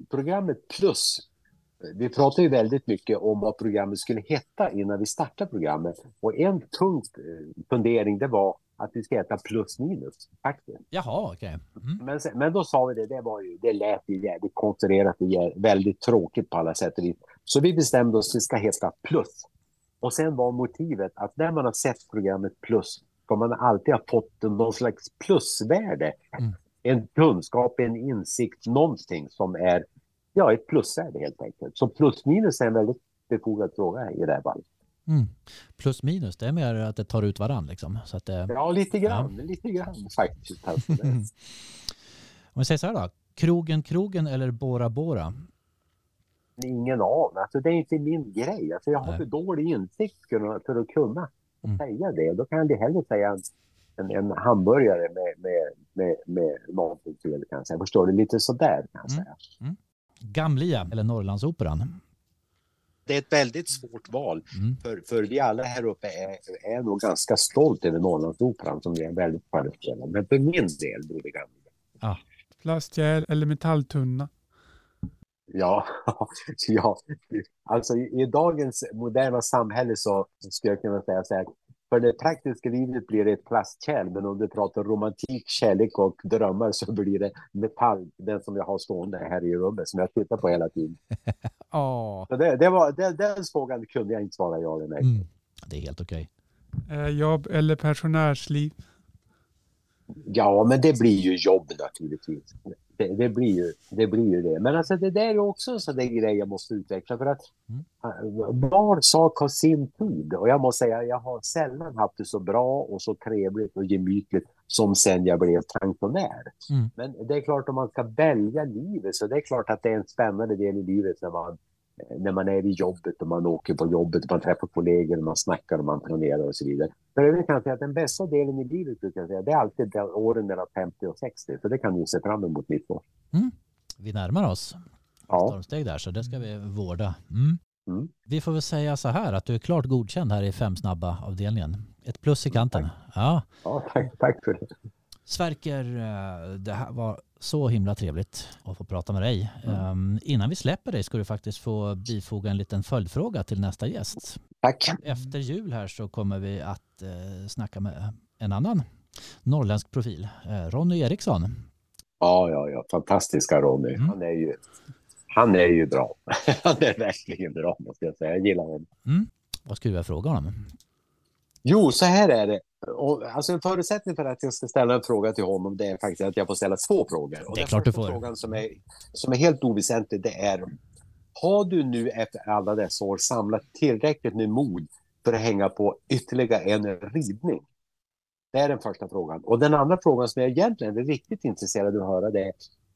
programmet plus, vi pratar ju väldigt mycket om vad programmet skulle heta innan vi startade programmet. Och en tung eh, fundering, det var att vi ska heta plus minus, faktiskt. jaha, okej. Mm. Men, sen, men då sa vi det, det, var ju, det lät ju jävligt konstruerat och väldigt tråkigt på alla sätt och vis. Så vi bestämde oss att det ska heta plus. Och sen var motivet att när man har sett programmet plus ska man alltid ha fått någon slags plusvärde. Mm. En kunskap, en insikt, någonting som är ja, ett plusvärde helt enkelt. Så plus minus är en väldigt befogad fråga i det här fallet. Mm. Plus minus, det är mer att det tar ut varann liksom. Så att det, Ja, lite grann, lite grann faktiskt. Om vi säger så här då, krogen krogen eller Bora Bora? Ingen aning. Alltså, det är inte min grej. Alltså, jag har Nej. för dålig insikt för att, kunna Mm. säga det. Då kan jag hellre säga en, en, hamburgare med, med, med, med någonting till. Kanske. Jag förstår det lite sådär. Kan jag Mm. säga. Gamlia eller Norrlandsoperan? Det är ett väldigt svårt val. Mm. För, för vi alla här uppe är, är nog ganska stolt över Norrlandsoperan som är väldigt kvalificerad. Men för min del blir det Gamla. Plastgärd eller metalltunna? Ja, ja, alltså i, i dagens moderna samhälle så skulle jag kunna säga så här. För det praktiska livet blir det ett plastkärl, men om du pratar romantik, kärlek och drömmar så blir det metall, den som jag har stående här i rummet, som jag tittar på hela tiden. Ja, Så det, det var, det, den frågan kunde jag inte svara ja eller nej. mm. det är helt okej. Eh, jobb eller pensionärsliv? Ja, men det blir ju jobb naturligtvis. Det, det, blir ju, det blir ju det. Men alltså det där är också en sån där grej jag måste utveckla. För att Mm. var sak har sin tid. Och jag måste säga, jag har sällan haft det så bra och så trevligt och gemytligt som sen jag blev pensionär. Mm. Men det är klart om man ska välja livet så det är klart att det är en spännande del i livet när man när man är i jobbet och man åker på jobbet, man träffar kollegor, man snackar och man planerar och så vidare. För övrigt kan jag säga att den bästa delen i livet brukar jag säga, det är alltid de åren mellan 50 och 60. För det kan du se fram emot mitt år. Vi närmar oss Ja, stormsteg där, så det ska vi vårda. Mm. Mm. Vi får väl säga så här att du är klart godkänd här i fem snabba avdelningen. Ett plus i kanten. Ja. ja tack, tack för det. Sverker, eh, det här var så himla trevligt att få prata med dig. Um, innan vi släpper dig ska du faktiskt få bifoga en liten följdfråga till nästa gäst. Tack. Efter jul här så kommer vi att eh, snacka med en annan norrländsk profil, eh, Ronny Eriksson. Ja, ja, ja, fantastiska Ronny. Mm. Han är ju, han är ju bra. han är verkligen bra, måste jag säga. Jag gillar honom. Mm. Vad skulle jag fråga honom? Jo, så här är det. Och, alltså en förutsättning för att jag ska ställa en fråga till honom det är faktiskt att jag får ställa två frågor. Och Det är klart du får. Frågan som är, som är helt oväsentlig det är Har du nu efter alla dessa år samlat tillräckligt med mod för att hänga på ytterligare en ridning? Det är den första frågan. Och den andra frågan som jag egentligen är riktigt intresserad av att höra det är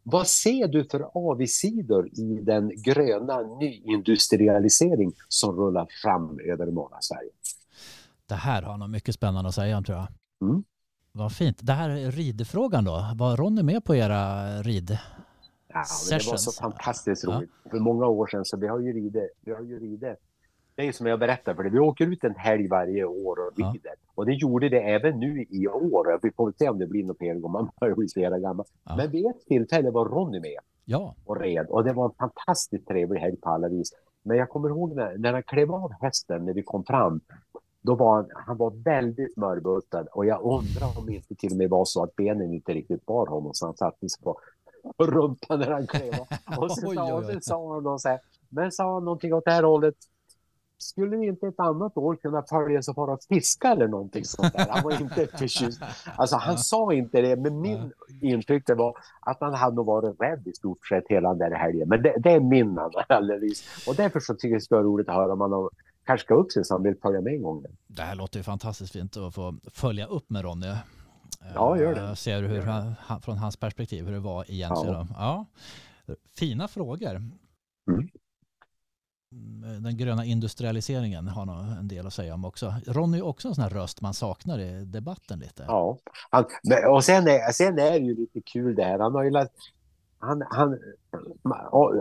vad ser du för avigsidor i den gröna nyindustrialisering som rullar fram över norra Sverige? Det här har nog mycket spännande att säga tror jag. Mm. Vad fint. Det här är ridfrågan då. Var Ronny med på era rid? Ja, det var så fantastiskt Ja. roligt. För många år sedan så vi har ju ridit, vi har ju ridit. Det är ju som jag berättar för det. Vi åker ut en helg varje år och Ja. rider. Och det gjorde det även nu i år. Vi får se om det blir något gång. Man börjar bli så gammal. Ja. Men vid ett tillfälle var Ronny med Ja, och red. Och det var en fantastiskt trevlig helg på alla vis. Men jag kommer ihåg när, när han klev av hästen när vi kom fram. Då var han, var väldigt mörbultad och jag undrar om det inte till och med var så att benen inte riktigt bar honom så han satte sig på på rumpan när han klev. Och så sa, oj. så sa han då så här, men sa han någonting åt det här hållet. Skulle ni inte ett annat år kunna följa så fara och fiska eller någonting sånt där? Han var inte förtjust. Alltså han sa inte det, men min intryck det var att han hade nog varit rädd i stort sett hela den där helgen. Men det, det är min analys. Och därför så tycker jag det ska vara roligt att höra om han har kanske ska upp sig så följa med en gång. det här låter ju fantastiskt fint att få följa upp med Ronny. Ja, gör det. Eh, Ser hur, han, från hans perspektiv hur det var egentligen. Ja. Ja. Fina frågor. Mm. Mm, Den gröna industrialiseringen har nog en del att säga om också. Ronny är också en sån här röst man saknar i debatten lite. Ja, han, och sen är, sen är det ju lite kul det här. Han har ju lagt, han, han,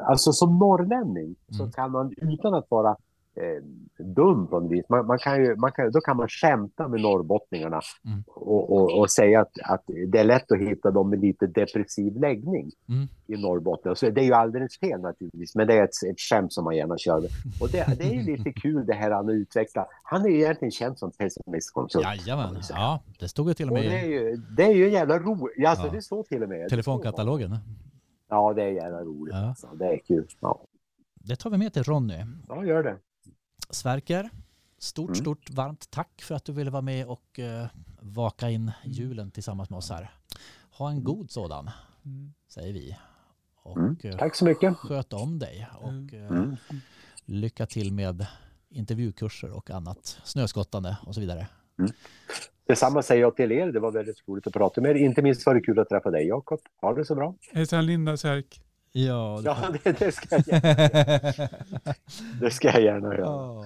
alltså som norrlänning så Mm. kan man utan att vara eh, dum på något vis. Man, man kan ju, man kan, då kan man skämta med norrbottningarna Mm. och, och, och säga att, att det är lätt att hitta dem med lite depressiv läggning Mm. i Norrbotten. Och Så det är ju alldeles fel naturligtvis, men det är ett, ett skämt som man gärna kör. Och det, det är ju lite kul det här han har utvecklat. Han är ju egentligen känd som pessimistkonsult. Jajamän, ja, det stod ju till och Och med det är ju, det är ju jävla roligt. Alltså Ja. det står till och med. telefonkatalogen. Ja, det är jävla roligt. Ja. Alltså. Det är kul. Ja. Det tar vi med till Ronny. ja, gör det. Sverker, stort, Mm. stort varmt tack för att du ville vara med och eh, vaka in julen tillsammans med oss här. Ha en god sådan, Mm. säger vi. Och Mm. eh, Tack så mycket. sköt om dig och eh, Mm. lycka till med intervjukurser och annat, snöskottande och så vidare. Detsamma säger jag till er. Det var väldigt roligt att prata med er. Inte minst var det kul att träffa dig, Jakob. Ha det så bra. Hälsan Linda Särk. Ja, Ja, det, det, ska, jag, gärna- det ska jag gärna göra. Ja.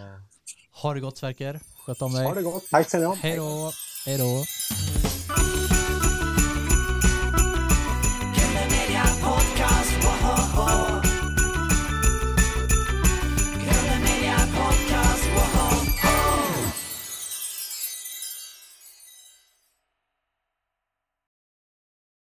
Ha det gott Sverker, sköt om dig. Ha det gott. Tack ska ni ha. Hej då. Hej då.